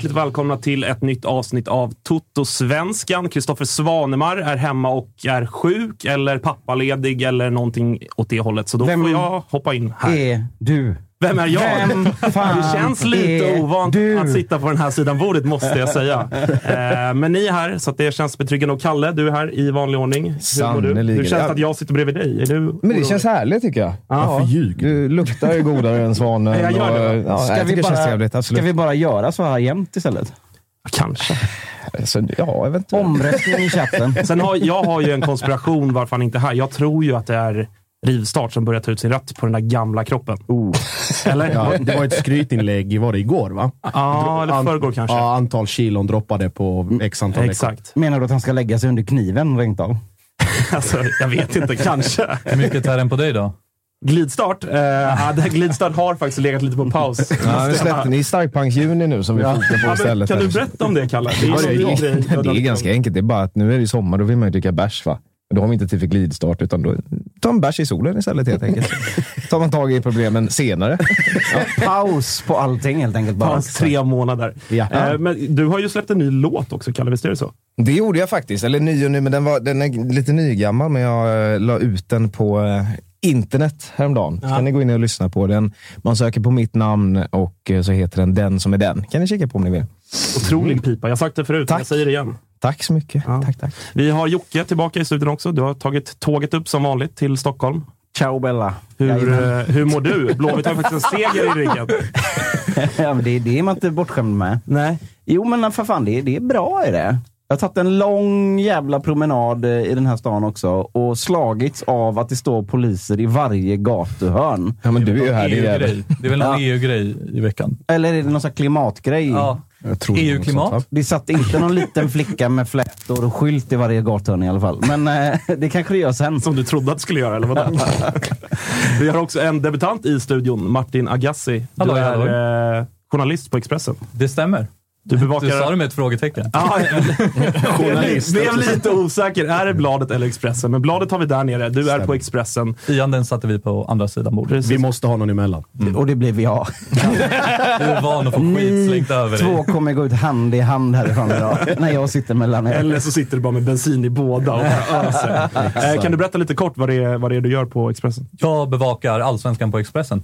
Hjärtligt välkomna till ett nytt avsnitt av Toto-svenskan. Kristoffer Svanemar är hemma och är sjuk eller pappaledig eller någonting åt det hållet. Så då Vem får jag hoppa in här. är du? Vem är jag? Vem fan det känns lite ovant du? att sitta på den här sidan bordet, måste jag säga. eh, men ni är här, så att det känns betryggande. Och Kalle, du är här i vanlig ordning. Hur du? Hur känns det att jag sitter bredvid dig? Är du Men det orolig? känns härligt tycker jag. Ja. Du luktar ju godare än svanen. Jag gör det, och, ja, Ska jag vi, bara, trevligt. ska vi bara göra så här jämt istället? Kanske. Alltså, ja, eventuellt. Omröstning i chatten. Sen har, jag har ju en konspiration varför han inte är här. Jag tror ju att det är rivstart som börjar ta ut sin rätt på den där gamla kroppen. Eller? Ja, det var ett skrytinlägg, var det igår va? Ja, eller förrgår kanske. Ja, antal kilon droppade på x antal veckor. Exakt. Menar du att han ska lägga sig under kniven rent av? Alltså, jag vet inte, kanske. Hur mycket tar den på dig då? Glidstart? Eh, ja, det här glidstart har faktiskt legat lite på paus. Ja, vi släppte ni starkpunks-juni nu som vi Ja. fokar på Ja, istället. kan här. du berätta om det, Kalle? Det är, Ja, det, är, det är ganska enkelt. Det är bara att nu är det sommar, då vill man ju dricka bärs. Va? Då har vi inte tid för glidstart, utan då tar en bärs i solen istället helt enkelt. tar man tag i problemen senare. Paus på allting helt enkelt bara. Paus tre månader. Ja. Eh, men du har ju släppt en ny låt också, Kalle. Visst är det så? Det gjorde jag faktiskt. Eller ny och ny, men den, var, den är lite nygammal. Men jag eh, la ut den på eh, internet häromdagen. Så kan ni gå in och lyssna på den. Man söker på mitt namn och eh, så heter den Den som är den. kan ni kika på om ni vill. Otrolig pipa. Jag har sagt det förut, Tack. jag säger det igen. Tack så mycket. Ja. Tack, tack. Vi har Jocke tillbaka i studion också. Du har tagit tåget upp som vanligt till Stockholm. Ciao Bella. Hur, eh, hur mår du? Blåvitt har faktiskt en seger i ryggen. ja, men det, det är man inte bortskämd med. Nej. Jo, men för fan, det, är- det är bra är det. Jag har tagit en lång jävla promenad eh, i den här stan också och slagits av att det står poliser i varje gatuhörn. Ja, men du är ju här. Det är. Det väl någon Ja. EU-grej i veckan? Eller är det någon sån här klimatgrej? Ja. EU-klimat? Det satt inte någon liten flicka med flätor och skylt i varje gathörn i alla fall. Men eh, det kanske det gör sen. Som du trodde att det skulle göra, eller vadå? Vi har också en debutant i studion, Martin Agassi. Du Hallå, är hallå. eh, journalist på Expressen. Det stämmer. Du bevakar... Du sa det med ett frågetecken. Ah, journalist. Blev lite osäker. Är det bladet eller Expressen? Men bladet har vi där nere. Du är på Expressen. Ian, den satte vi på andra sidan bordet. Precis. Vi måste ha någon emellan. Och det blev jag. Du är van att få skit Ni slängt över två dig. kommer gå ut hand i hand härifrån idag. när jag sitter mellan er. Eller så sitter du bara med bensin i båda och öser. Eh, Kan du berätta lite kort vad det, är, vad det är du gör på Expressen? Jag bevakar Allsvenskan på Expressen.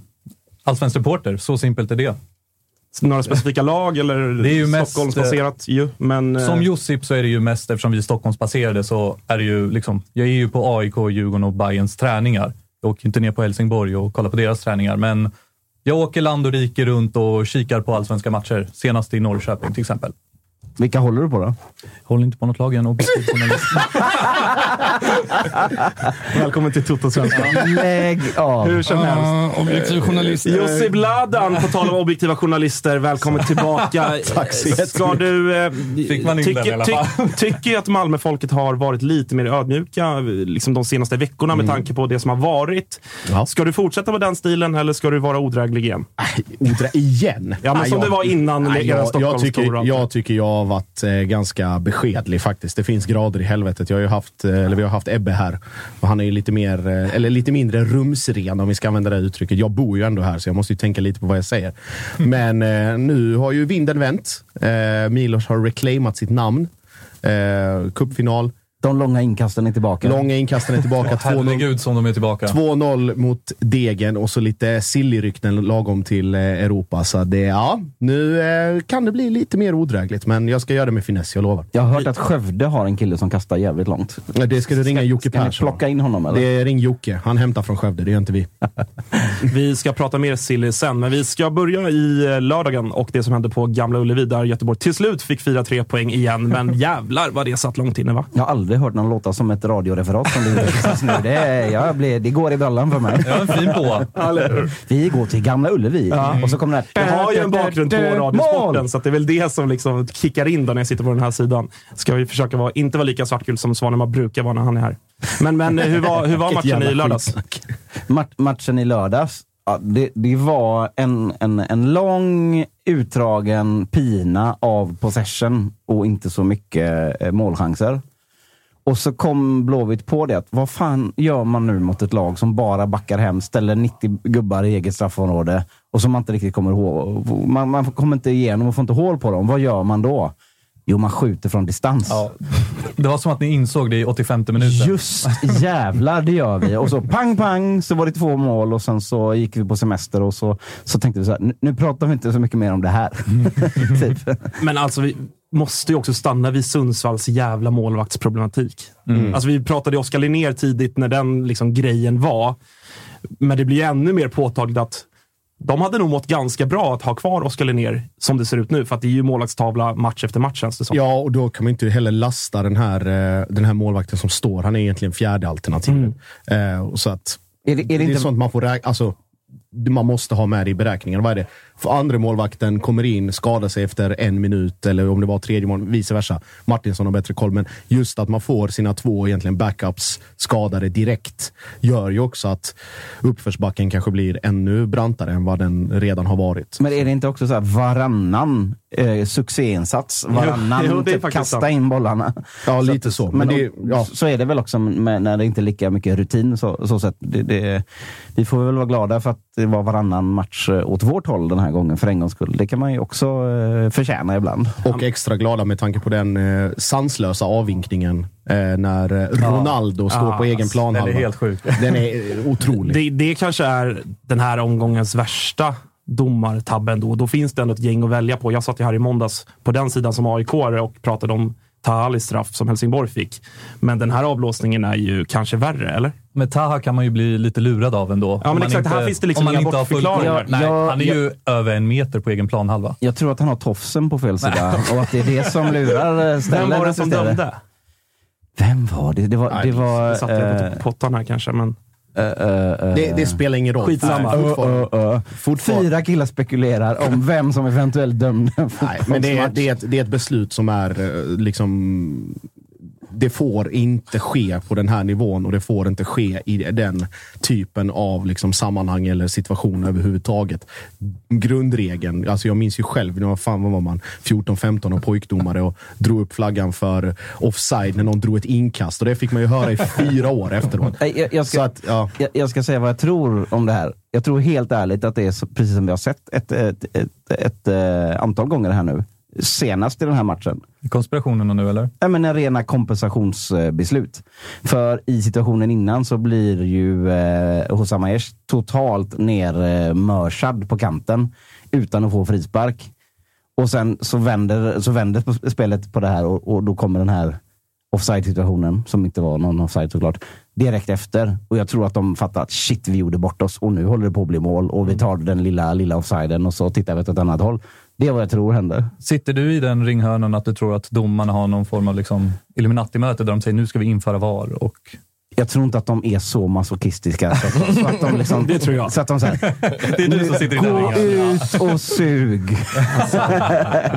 Allsvensk reporter, så simpelt är det. Några specifika lag eller Det är ju mest, Stockholmsbaserat ju, men... eh, Som Josip så är det ju mest, eftersom vi är Stockholmsbaserade, så är det ju liksom, jag är ju på AIK, Djurgården och Bayerns träningar. Jag åker inte ner på Helsingborg och kollar på deras träningar, men jag åker land och rike runt och kikar på allsvenska matcher. Senast i Norrköping till exempel. Vilka håller du på då? Håller inte på något lag, jag är en objektiv journalist. Välkommen till Toto-svenskan. Lägg av. Hur som helst. objektiv journalist. Jussi Bladan, på tal om objektiva journalister, välkommen tillbaka. Tack så jättemycket. Ska du... Eh, Fick man in den i alla fall. tyck- tycker ju att Malmöfolket har varit lite mer ödmjuka liksom de senaste veckorna med tanke på det som har varit. Ja. Ska du fortsätta på den stilen eller ska du vara odräglig igen? Odra igen? Ja, men Nej, som jag- det var innan Nej, jag, jag, tycker, jag tycker jag har varit eh, ganska beskedlig faktiskt. Det finns grader i helvetet. Jag har ju haft, eh, eller vi har haft Ebbe här och han är ju lite mer, eh, eller lite mindre rumsren om vi ska använda det uttrycket. Jag bor ju ändå här så jag måste ju tänka lite på vad jag säger. Men eh, nu har ju vinden vänt. Milos har reclaimat sitt namn. Cupfinal. De långa inkasten är tillbaka. Långa inkasten är tillbaka. 2-0 Herregud som de är tillbaka. 2-0 mot Degen och så lite sillyrykten lagom till eh, Europa. Så det, ja, nu eh, kan det bli lite mer odrägligt, men jag ska göra det med finess, jag lovar. Jag har hört att Skövde har en kille som kastar jävligt långt. Det ska du ringa Jocke Ska ni Persson. plocka in honom eller? Det är ring Jocke. Han hämtar från Skövde, det gör inte vi. Vi ska prata mer silly sen, men vi ska börja i eh, lördagen och det som hände på Gamla Ullevi där Göteborg till slut fick fira tre poäng igen. Men jävlar vad det satt långt inne va? Jag har aldrig aldrig hört någon låta som ett radioreferat som du gjorde precis nu. Det, är- jag blir, det går i brallan för mig. Ja, en fin på. Vi går till Gamla Ullevi och så kommer det Jag här... har ju en bakgrund på! Radiosporten, så att det är väl det som liksom kickar in då när jag sitter på den här sidan. Ska vi försöka vara, inte vara lika svartkul som Svanemar brukar vara när han är här. Men, men hur var, hur var matchen i lördags? matchen i lördags, ja, det, det var en, en, en lång utdragen pina av possession och inte så mycket eh, målchanser. Och så kom Blåvitt på det att vad fan gör man nu mot ett lag som bara backar hem, ställer 90 gubbar i eget straffområde och som man inte riktigt kommer ihåg. Man, man kommer inte igenom och får inte hål på dem. Vad gör man då? Jo, man skjuter från distans. Ja. Det var som att ni insåg det i 85 minuten. Just jävlar, det gör vi. Och så pang, pang, så var det två mål och sen så gick vi på semester och så, så tänkte vi så här, nu, nu pratar vi inte så mycket mer om det här. typ. Men alltså, vi måste ju också stanna vid Sundsvalls jävla målvaktsproblematik. Alltså, vi pratade ju Oskar Linnér tidigt när den liksom grejen var. Men det blir ännu mer påtagligt att de hade nog mått ganska bra att ha kvar Oskar Linnér som det ser ut nu. För att det är ju målvaktstavla match efter match känns det som. Ja, och då kan man inte heller lasta den här, eh, den här målvakten som står. Han är egentligen fjärde alternativet. Eh, och så att, Är det- är det det är inte- sånt man får räkna. Alltså, man måste ha med det i beräkningen. Vad är det? För andra målvakten kommer in, skadar sig efter en minut, eller om det var tredje mål, vice versa. Martinsson har bättre koll, men just att man får sina två egentligen backups skadade direkt gör ju också att uppförsbacken kanske blir ännu brantare än vad den redan har varit. Men är det inte också så här varannan eh, succéinsats? Varannan jo, är typ kasta sant. in bollarna. Ja, Så lite att- så. Men det- ja. så är det väl också med, när det inte är lika mycket rutin. Så, så sätt. Det, det, vi får väl vara glada för att det var varannan match eh, åt vårt håll den här gången för en gångs skull. Det kan man ju också eh, förtjäna ibland. Och extra glada med tanke på den eh, sanslösa avvinkningen eh, när Ronaldo står Ja, på egen alltså, plan. Den är helt sjuk. Den är otrolig. Det, det kanske är den här omgångens värsta domartabben. Då. då finns det ändå ett gäng att välja på. Jag satt ju här i måndags på den sidan som aik och pratade om Tahalis straff som Helsingborg fick. Men den här avblåsningen är ju kanske värre, eller? Men Taha kan man ju bli lite lurad av ändå. Ja, men exakt. Här finns det liksom om man inga inte bortförklaringar. Nej, Ja, han är ju över en meter på egen planhalva. Jag tror att han har tofsen på fel sida och att det är det som lurar eh, ställen. Vem var det som istället. dömde? Vem var det? Det var... Nej, det var satte jag eh, på pottan här kanske, men... eh, eh, eh, Det, det spelar ingen roll. Skitsamma. Fortfarande. Fyra killar spekulerar om vem som eventuellt dömde Nej, men det är, det, är ett, det är ett beslut som är eh, liksom... Det får inte ske på den här nivån och det får inte ske i den typen av liksom sammanhang eller situation överhuvudtaget. Grundregeln, alltså jag minns ju själv, när fan vad var man, 14-15 och pojkdomare och drog upp flaggan för offside när någon drog ett inkast och det fick man ju höra i fyra år efteråt. Jag, jag, ska, att, ja. jag, jag ska säga vad jag tror om det här. Jag tror helt ärligt att det är precis som vi har sett ett, ett, ett, ett, eh, antal gånger här nu. Senast i den här matchen. Konspirationerna nu eller? Ja, men en rena kompensationsbeslut. För i situationen innan så blir ju eh, Hosam Aiesh totalt nermörsad på kanten utan att få frispark. Och sen så vänder, så vänder sp- spelet på det här och, och då kommer den här offside-situationen, som inte var någon offside såklart, direkt efter. Och jag tror att de fattar att shit, vi gjorde bort oss och nu håller det på att bli mål och vi tar den lilla, lilla offsiden och så tittar vi åt ett annat håll. Det är vad jag tror hände. Sitter du i den ringhörnan att du tror att domarna har någon form av liksom Illuminati-möte där de säger nu ska vi införa VAR och Jag tror inte att de är så masochistiska. Så att, så att de liksom, Det tror jag. Så att de säger, Det är du som sitter i den gå ut och sug.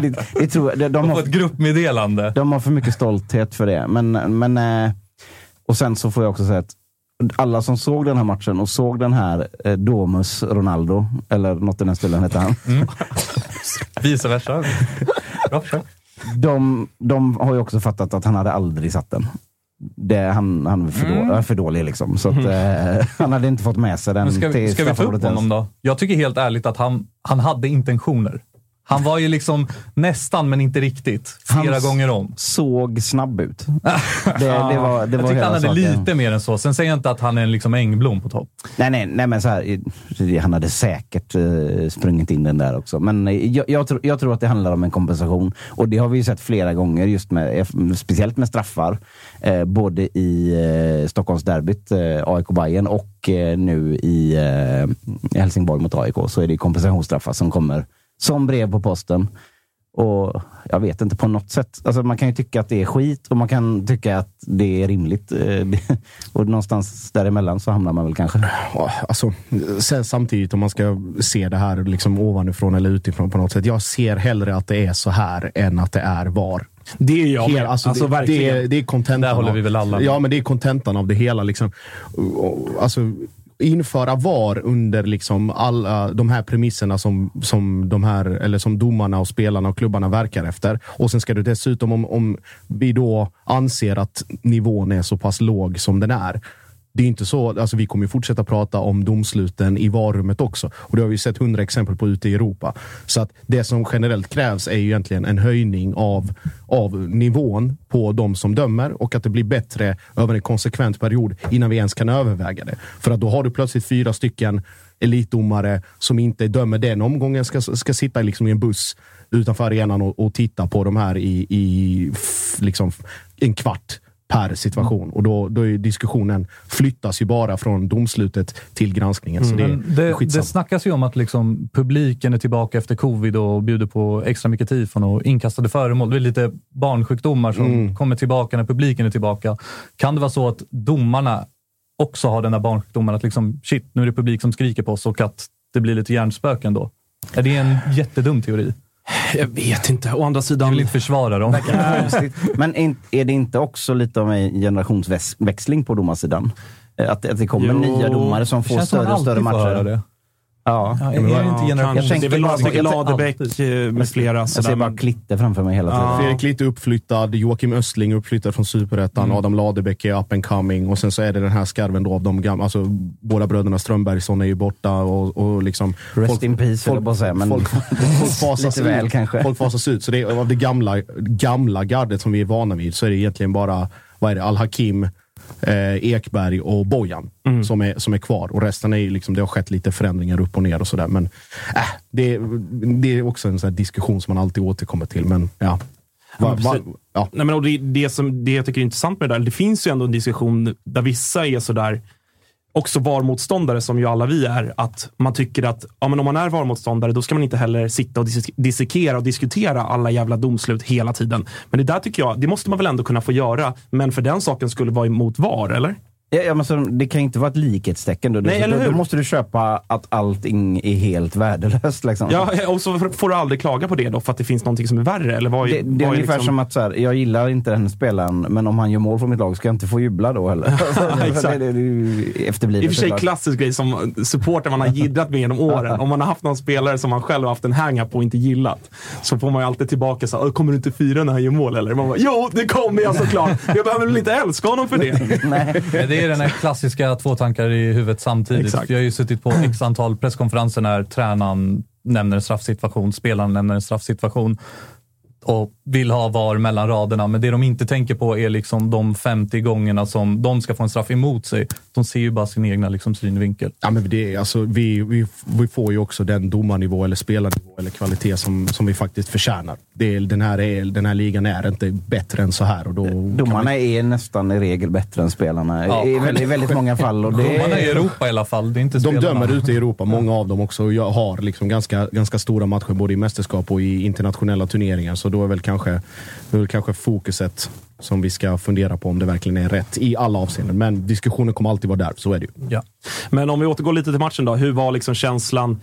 det, det tror jag. De, de, Och har, ett gruppmeddelande. de har för mycket stolthet för det. Men, men, eh, och sen så får jag också säga att alla som såg den här matchen och såg den här eh, Domus Ronaldo, eller något i den stilen hette han. Vice versa. Bra försök. De, de har ju också fattat att han hade aldrig satt den. Det, han, han är för, Mm. då, är för dålig liksom. Så att, eh, han hade inte fått med sig den Men ska, till vi- ska vi ta upp ens. honom då? Jag tycker helt ärligt att han, han hade intentioner. Han var ju liksom nästan, men inte riktigt. Flera Hans- gånger om. Såg snabb ut. Det, det var, det jag var tyckte han hade saken. lite mer än så. Sen säger jag inte att han är en liksom Engblom på topp. Nej, nej, nej men så här, han hade säkert eh, sprungit in den där också. Men eh, jag, jag, tror, jag tror att det handlar om en kompensation. Och det har vi ju sett flera gånger, just med, eh, speciellt med straffar. Eh, både i eh, Stockholmsderbyt, eh, AIK Bayern och eh, nu i eh, Helsingborg mot AIK. Så är det kompensationsstraffar som kommer som brev på posten. Och jag vet inte, på något sätt. Alltså man kan ju tycka att det är skit och man kan tycka att det är rimligt. Eh, Och någonstans däremellan så hamnar man väl kanske. Alltså, samtidigt, om man ska se det här liksom ovanifrån eller utifrån på något sätt. Jag ser hellre att det är så här än att det är var. Det är jag Hela- med. alltså, Alltså, det, verkligen. det, är- det är kontentan. Där håller vi väl alla med. Ja, men det är kontentan av det hela. Liksom. Alltså, införa VAR under liksom alla de här premisserna som, som, de här, eller som domarna, och spelarna och klubbarna verkar efter. Och sen ska du dessutom, om, om vi då anser att nivån är så pass låg som den är, det är inte så, alltså vi kommer ju fortsätta prata om domsluten i varummet också. Och det har vi sett hundra exempel på ute i Europa. Så att det som generellt krävs är ju egentligen en höjning av, av nivån på de som dömer och att det blir bättre över en konsekvent period innan vi ens kan överväga det. För att då har du plötsligt fyra stycken elitdomare som inte dömer den omgången ska, ska sitta liksom i en buss utanför arenan och, och titta på de här i, i f- liksom en kvart per situation. Och då, då är diskussionen flyttas ju bara från domslutet till granskningen. Så det, är det, det snackas ju om att liksom publiken är tillbaka efter covid och bjuder på extra mycket tifon och inkastade föremål. Det är lite barnsjukdomar som Mm. kommer tillbaka när publiken är tillbaka. Kan det vara så att domarna också har den här barnsjukdomen? Att liksom, shit, nu är det publik som skriker på oss och att det blir lite hjärnspöken då? Är det en jättedum teori? Jag vet inte. Å andra Jag sidan... vill inte försvara dem. Men är, det inte också lite av en generationsväxling på domarsidan? Eh, Att, att det kommer Jo, nya domare som får större och större matcher. Ja. Ja, är men det inte ja, generation? Jag Det är väl tänkte bara- Ladebäck eh, med flera. Jag ser bara Klitte framför mig hela tiden. Ja. Fredrik Litte uppflyttad, Joakim Östling uppflyttad från Superettan, Adam Ladebäck är up and coming och sen så är det den här skarven då av de gamla, alltså båda bröderna Strömbergsson är ju borta och, och liksom... Rest in peace, höll jag säga. Men folk, folk fasas lite väl ut. kanske. Folk fasas ut. Så det är av det gamla, gamla gardet som vi är vana vid så är det egentligen bara, vad är det, Al-Hakim, eh, Ekberg och Bojan som, är, som är kvar. Och resten är liksom, det har skett lite förändringar upp och ner och sådär. Men äh, det, det är också en sån diskussion som man alltid återkommer till. Men ja. Va, va, ja. Nej, men och det, det, som, det jag tycker är intressant med det där, det finns ju ändå en diskussion där vissa är sådär, också VAR-motståndare som ju alla vi är, att man tycker att ja, men om man är VAR-motståndare då ska man inte heller sitta och dis- dissekera och diskutera alla jävla domslut hela tiden. Men det där tycker jag, det måste man väl ändå kunna få göra, men för den saken skulle vara emot VAR, eller? Ja, ja, men så, det kan inte vara ett likhetstecken. Då. Nej, så, eller då, hur? då måste du köpa att allting är helt värdelöst. Liksom. Ja, och så får du aldrig klaga på det då för att det finns någonting som är värre? Eller vad är, Det, det är vad ungefär liksom- som att så här, jag gillar inte den spelaren, men om han gör mål för mitt lag ska jag inte få jubla då heller. exakt. det, det, det är ju I efterblivet och för sig klassisk grej som supporter man har jiddrat med genom åren. Om man har haft någon spelare som man själv har haft en hang på och inte gillat. Så får man ju alltid tillbaka så här, kommer du inte fira när han gör mål eller? Man bara, jo det kommer jag såklart. Jag behöver väl inte älska honom för det. Nej. Det är den här klassiska två tankar i huvudet samtidigt. Exakt. Jag har ju suttit på x antal presskonferenser när tränaren nämner en straffsituation, spelaren nämner en straffsituation och vill ha VAR mellan raderna. Men det de inte tänker på är liksom de 50 gångerna som de ska få en straff emot sig. De ser ju bara sin egna liksom synvinkel. Ja, men det är, alltså, vi, vi, vi får ju också den domarnivå eller spelarnivå eller kvalitet som, som vi faktiskt förtjänar. Det är, den, här är, den här ligan är inte bättre än så här. Och då Domarna man, är nästan i regel bättre än spelarna. Ja, I, väldigt, I väldigt många fall. Och det Domarna i är, Europa i alla fall, det är inte de spelarna. dömer ute i Europa, många av dem också. Jag har liksom ganska, ganska stora matcher både i mästerskap och i internationella turneringar. Så då är väl kanske, är väl kanske fokuset som vi ska fundera på om det verkligen är rätt i alla avseenden. Men diskussionen kommer alltid vara där, så är det ju. Ja. Men om vi återgår lite till matchen då. Hur var liksom känslan?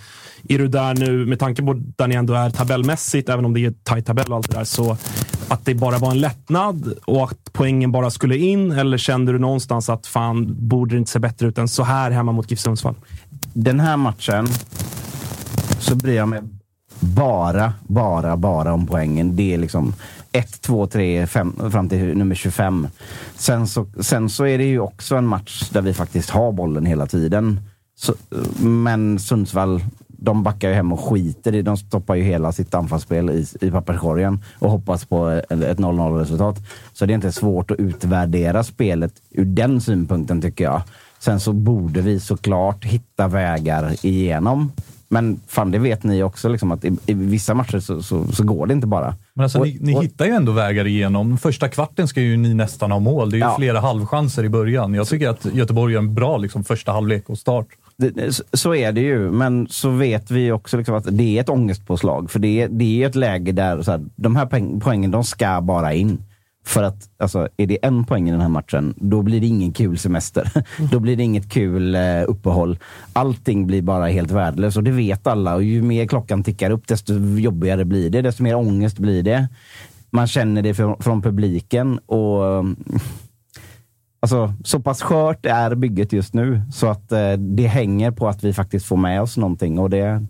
Är du där nu med tanke på där ni ändå är tabellmässigt, även om det är tajt tabell och allt det där, så att det bara var en lättnad och att poängen bara skulle in? Eller kände du någonstans att fan, borde det inte se bättre ut än så här hemma mot GIF Sundsvall? den här matchen så bryr jag mig bara, bara, bara om poängen. Det är liksom 1, 2, 3, 5 fram till nummer 25. Sen så, sen så är det ju också en match där vi faktiskt har bollen hela tiden. Så, men Sundsvall, de backar ju hem och skiter i De stoppar ju hela sitt anfallsspel i, i papperskorgen och hoppas på ett 0-0 resultat. Så det är inte svårt att utvärdera spelet ur den synpunkten tycker jag. Sen så borde vi såklart hitta vägar igenom. Men fan, det vet ni också, liksom, att i, i vissa matcher så, så, så går det inte bara. Men alltså, Och- ni, ni och- hittar ju ändå vägar igenom. Första kvarten ska ju ni nästan ha mål. Det är ju Ja. flera halvchanser i början. Jag tycker att Göteborg gör en bra liksom, första halvlek och start. Det, så- är det ju, men så vet vi också liksom att det är ett ångestpåslag. För det är, det är ett läge där så här, de här poäng, poängen de ska bara in. För att alltså, är det en poäng i den här matchen, då blir det ingen kul semester. då blir det inget kul eh, uppehåll. Allting blir bara helt värdelöst och det vet alla. Och ju mer klockan tickar upp, desto jobbigare blir det. Desto mer ångest blir det. Man känner det från, från publiken. och Alltså, så pass skört är bygget just nu så att eh, det hänger på att vi faktiskt får med oss någonting. Och det,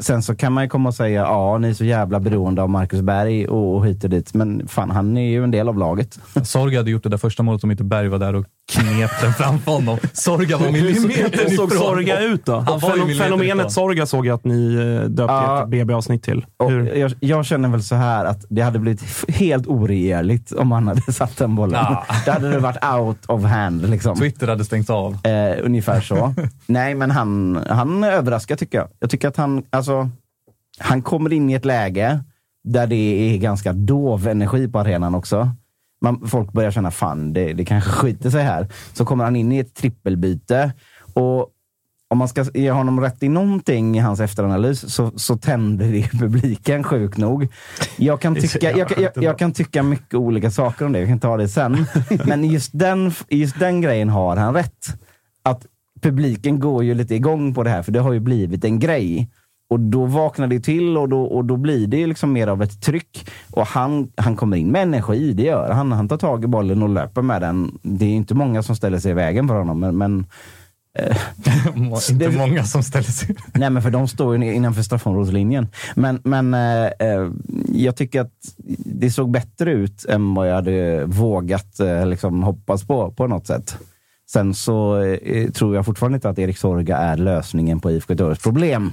sen, så kan man ju komma och säga ja, ni är så jävla beroende av Marcus Berg och, och hit och dit. Men fan, han är ju en del av laget. Sorg hade gjort det där första målet om inte Berg var där och knep den framför honom. Sorga var millimeter Hur såg ifrån. Sorga ut då? Han Fenom- Fenomenet. Sorga såg jag att ni eh, döpte Ja. ett BB-avsnitt till. Jag, jag känner väl så här att det hade blivit helt oregerligt om han hade satt den bollen. Ja. Då hade det varit out of hand. Liksom. Twitter hade stängts av. Eh, ungefär så. Nej, men han, han överraskar tycker jag. Jag tycker att han, alltså, han kommer in i ett läge där det är ganska dov energi på arenan också. Man, folk börjar känna, fan det, det kanske skiter sig här. Så kommer han in i ett trippelbyte. Och om man ska ge honom rätt i någonting i hans efteranalys så, så tänder det publiken, sjukt nog. Jag kan, tycka, jag, jag, jag kan tycka mycket olika saker om det, jag kan ta det sen. Men just den, just den grejen har han rätt. Att publiken går ju lite igång på det här, för det har ju blivit en grej. Och då vaknar det till och då, och då blir det liksom mer av ett tryck. Och han, han kommer in med energi, det gör han. Han tar tag i bollen och löper med den. Det är inte många som ställer sig i vägen för honom, men, men inte det- många som ställer sig. Nej, men för de står ju innanför straffområdeslinjen. Men, men eh, eh, jag tycker att det såg bättre ut än vad jag hade vågat eh, liksom, hoppas på, på något sätt. Sen så eh, tror jag fortfarande inte att Erik Sorga är lösningen på IFK Göteborgs problem.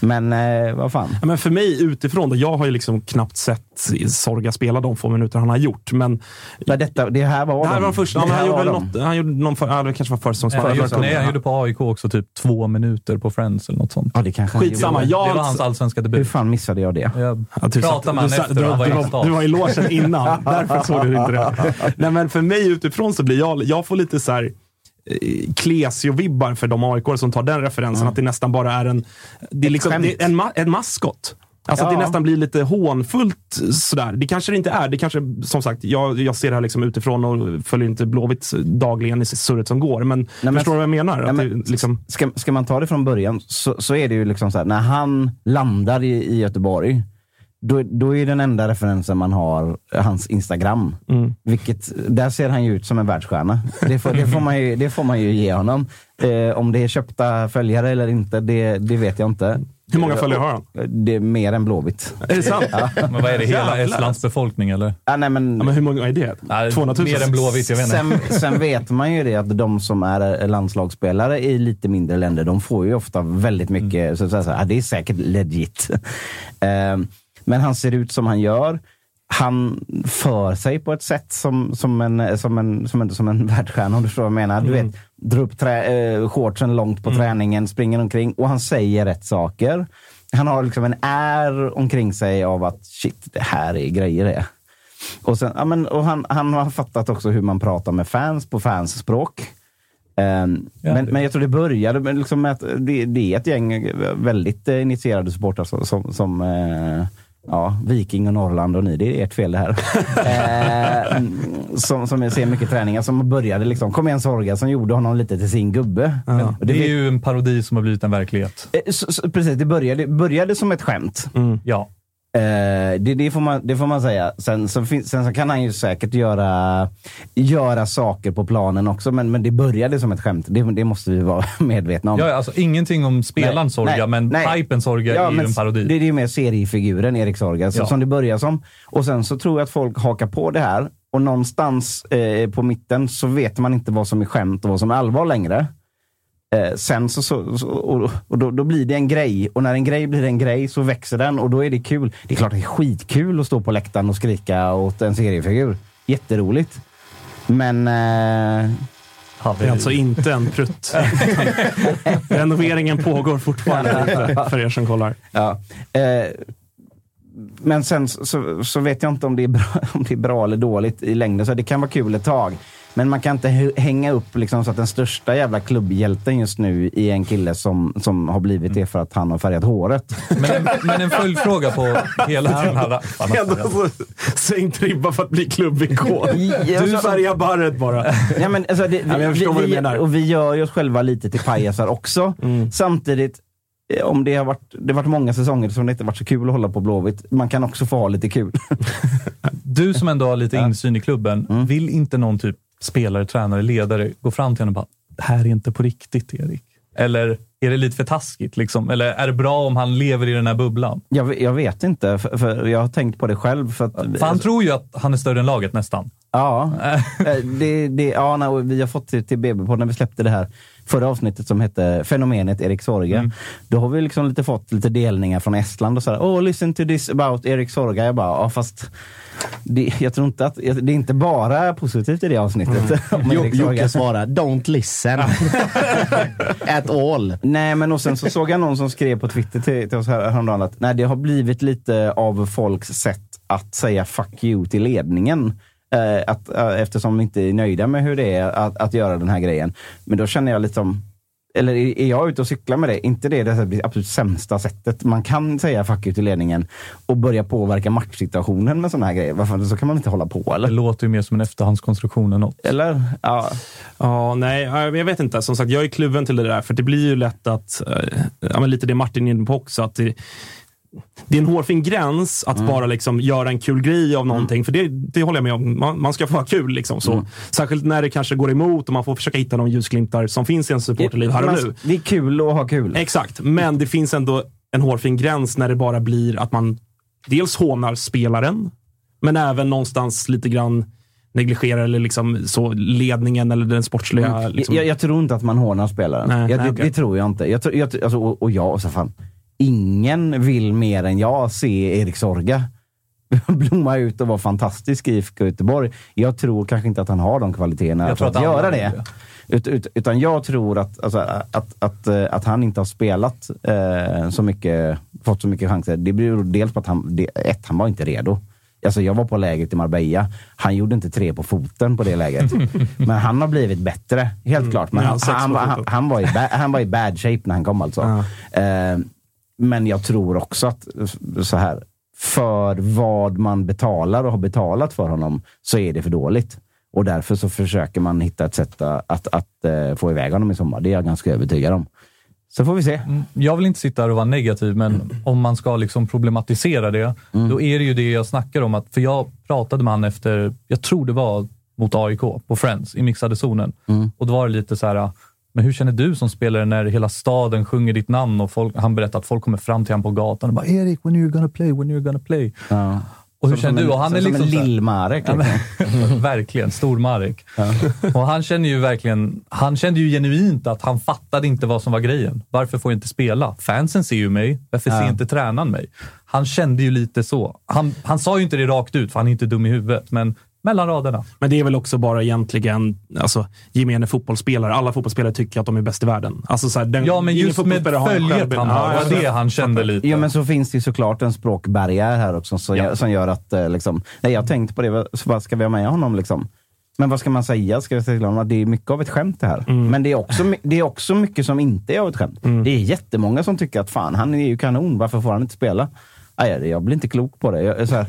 Men eh, vad fan. Ja, men för mig utifrån, då, jag har ju liksom knappt sett Sorga spela de få minuter han har gjort. Men Men detta, det här var det här dem. var först, ja, han gjorde något, han gjorde någon, för, ja, det kanske var försäsongsmatch. Nej, nej, han gjorde på AIK också typ två minuter på Friends eller något sånt. Ja, det kanske han Skitsamma, gjorde. jag- Det var hans allsvenska Hur debut. fan missade jag det? Jag Ja, du pratade satt- med du honom efter du, han var du, var, du var i logen innan, därför såg du inte det. Nej, men för mig utifrån så blir jag, jag får lite så här Klesio-vibbar för de aik som tar den referensen. Att det nästan bara är en, det är liksom, det är en, ma en maskot. Alltså att Ja. det nästan blir lite hånfullt sådär. Det kanske det inte är. Det kanske, som sagt, jag, jag ser det här liksom utifrån och följer inte Blåvitt dagligen i surret som går. Men, men- förstår du vad jag menar? Nej, att men det, liksom, ska, ska man ta det från början så, så är det ju liksom så här, när han landar i, i Göteborg, då, då är den enda referensen man har hans Instagram. Vilket, där ser han ju ut som en världsstjärna. Det får, det får, man, ju, det får man ju ge honom. Eh, om det är köpta följare eller inte, det, det vet jag inte. hur många följare har han? Det är mer än Blåvitt. Är det sant? Ja. Men vad är det? Hela. Estlands befolkning eller? Ah, nej, men, men hur många är det? Nej, 200 000? Mer än Blåvitt, jag vet inte. Sen, sen vet man ju det att de som är landslagsspelare i lite mindre länder, de får ju ofta väldigt mycket, så, så, så, ja, det är säkert legit. Eh, Men han ser ut som han gör. Han för sig på ett sätt som, som, en, som, en, som, en, som en världsstjärna, om du förstår vad jag menar. Du vet, drar upp trä, eh, shortsen långt på träningen, springer omkring och han säger rätt saker. Han har liksom en är omkring sig av att shit, det här är grejer det. Och, sen, ja, men, och han, han har fattat också hur man pratar med fans på fans språk. Ehm, Ja, men, men jag tror det började med, liksom med att det, det är ett gäng väldigt eh, initierade supportrar som, som, som eh, ja, Viking och Norrland och ni, det är ert fel det här. eh, som, som jag ser mycket träningar som började liksom, kom igen Sorga, som gjorde honom lite till sin gubbe. Ja. Och Det är vet- ju en parodi som har blivit en verklighet. eh, så, så, precis, det började, började som ett skämt. Ja. Eh, det, det, får man, det får man säga. Sen så, fin, sen så kan han ju säkert göra, göra saker på planen också, men, men det började som ett skämt. Det, det måste vi vara medvetna om. Ja, alltså, ingenting om spelaren Nej, Sorga, nej, men nej. hypen Sorga är ju en parodi. Det, det är ju mer seriefiguren Erik Sorga, så, Ja. som det börjar som. Och sen så tror jag att folk hakar på det här och någonstans eh, på mitten så vet man inte vad som är skämt och vad som är allvar längre. Eh, sen så, så, så och, och då, då blir det en grej och när en grej blir en grej så växer den och då är det kul. Det är klart det är skitkul att stå på läktaren och skrika åt en seriefigur. Jätteroligt. Men eh, Det är alltså inte en prutt. Renoveringen pågår fortfarande för er som kollar. Ja. Eh, men sen så, så vet jag inte om det, är bra, om det är bra eller dåligt i längden. Så det kan vara kul ett tag. Men man kan inte hänga upp liksom så att den största jävla klubbhjälten just nu är en kille som, som har blivit det för att han har färgat håret. Men, men en följdfråga på hela den här... Fan, Ändå så sänkt ribba för att bli klubbikon. Du färgar barret bara. Ja, men, alltså, det, vi, men jag vi, förstår vad du vi, menar. och vi gör ju oss själva lite till pajasar också. Samtidigt, eh, om det har varit, det har varit många säsonger som det inte varit så kul att hålla på Blåvitt. Man kan också få ha lite kul. Du som ändå har lite insyn i klubben, Mm. vill inte någon typ spelare, tränare, ledare gå fram till honom och bara “Det här är inte på riktigt, Erik”? Eller är det lite för taskigt? Liksom? Eller är det bra om han lever i den här bubblan? Jag, jag vet inte, för, för jag har tänkt på det själv. För att, För han tror ju att han är större än laget nästan. Ja, eh, det, det, ja och vi har fått det till BB på när vi släppte det här förra avsnittet som hette Fenomenet Erik Sorga. Mm. Då har vi liksom lite fått lite delningar från Estland och sådär. Oh, listen to this about Erik Sorga. Jag bara, ja fast det, jag tror inte att, det är inte bara positivt i det avsnittet. Sorga. Jocke svarar “Don't listen”. At all. Nej, men och sen så såg jag någon som skrev på Twitter till, till oss här häromdagen att nej, det har blivit lite av folks sätt att säga fuck you till ledningen. Eh, att, eh, eftersom de inte är nöjda med hur det är att, att göra den här grejen. Men då känner jag liksom, eller är jag ute och cyklar med det? Inte det det absolut sämsta sättet. Man kan säga fuck you till ledningen och börja påverka matchsituationen med sådana här grejer. Varför, så kan man inte hålla på Det eller? låter ju mer som en efterhandskonstruktion än något. Eller? Ja. Ja, nej, ja, jag vet inte. Som sagt, jag är kluven till det där. För det blir ju lätt att, eh, ja, men lite det Martin är inne på också, att det, det är en hårfin gräns att bara liksom göra en kul grej av någonting. För det, det håller jag med om. Man, man ska få ha kul. Liksom, så. Särskilt när det kanske går emot och man får försöka hitta de ljusglimtar som finns i en supporterliv här och nu. Det är kul att ha kul. Exakt, men det finns ändå en hårfin gräns när det bara blir att man dels hånar spelaren, men även någonstans lite grann negligerar eller liksom så ledningen eller den sportsliga... Liksom, Jag, jag tror inte att man hånar spelaren. Nej, jag, nej, det, okej. det tror jag inte. Jag, jag, alltså, och, och jag, så fan, ingen vill mer än jag se Erik Sorga blomma ut och vara fantastisk i IFK Göteborg. Jag tror kanske inte att han har de kvaliteterna Jag för tror att, att göra det. Ut, ut, utan jag tror att, alltså, att, att, eh, att han inte har spelat eh, så mycket, fått så mycket chanser. Det beror dels på att han, det, ett, han var inte redo. Alltså jag var på lägret i Marbella. Han gjorde inte tre på foten på det läget. Men han har blivit bättre, helt klart. Men Ja, han, han, han, han, var i ba, han var i bad shape när han kom alltså. Eh, men jag tror också att, så här, för vad man betalar och har betalat för honom så är det för dåligt. Och därför så försöker man hitta ett sätt att, att, att eh, få iväg honom i sommar. Det är jag ganska övertygad om. Så får vi se. Jag vill inte sitta här och vara negativ, men om man ska liksom problematisera det, då är det ju det jag snackar om. Att, för jag pratade med han efter, jag tror det var mot AIK på Friends i mixade zonen. Och då var det lite så här, men hur känner du som spelare när hela staden sjunger ditt namn och folk, han berättar att folk kommer fram till honom på gatan och bara “Erik, when you're gonna play, when you're gonna play”. Ja. Och hur Som- känner som du? Och han som- är som liksom en lill-Marek. Ja, liksom. verkligen, stor-Marek. Och han kände ju verkligen, han kände ju genuint att han fattade inte vad som var grejen. Varför får jag inte spela? Fansen ser ju mig, varför ser Ja. inte tränaren mig? Han kände ju lite så. Han, han sa ju inte det rakt ut, för han är inte dum i huvudet, men mellan raderna. Men det är väl också bara egentligen alltså, gemene fotbollsspelare. Alla fotbollsspelare tycker att de är bäst i världen. Alltså, så här, den, Ja, men just med fotbollsspelare har en följet han har, Ja, det han kände lite. Ja, men så finns det ju såklart en språkbarriär här också som, Ja. gör, som gör att, eh, liksom, nej, jag har tänkt på det, vad- så vad ska vi ha med honom liksom? Men vad ska man säga? Ska jag säga till honom att det är mycket av ett skämt det här? Men det är, också, det är också mycket som inte är av ett skämt. Det är jättemånga som tycker att fan, han är ju kanon, varför får han inte spela? Aj, jag blir inte klok på det. Jag, så här,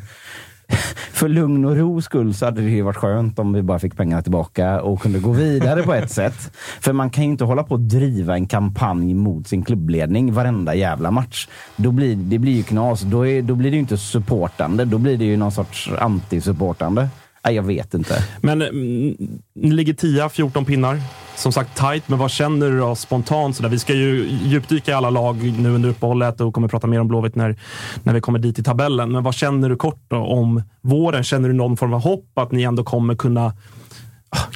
för lugn och ro skull så hade det ju varit skönt om vi bara fick pengarna tillbaka och kunde gå vidare på ett sätt. För man kan ju inte hålla på och driva en kampanj mot sin klubbledning varenda jävla match. Då blir, det blir ju knas. Då, är, då blir det ju inte supportande. Då blir det ju någon sorts anti-supportande. Nej, jag vet inte. Men mm, ni ligger 10, 14 pinnar. Som sagt tight, men vad känner du då spontant? Sådär? Vi ska ju djupdyka i alla lag nu under uppehållet och kommer prata mer om Blåvitt när, när vi kommer dit i tabellen. Men vad känner du kort då om våren? Känner du någon form av hopp att ni ändå kommer kunna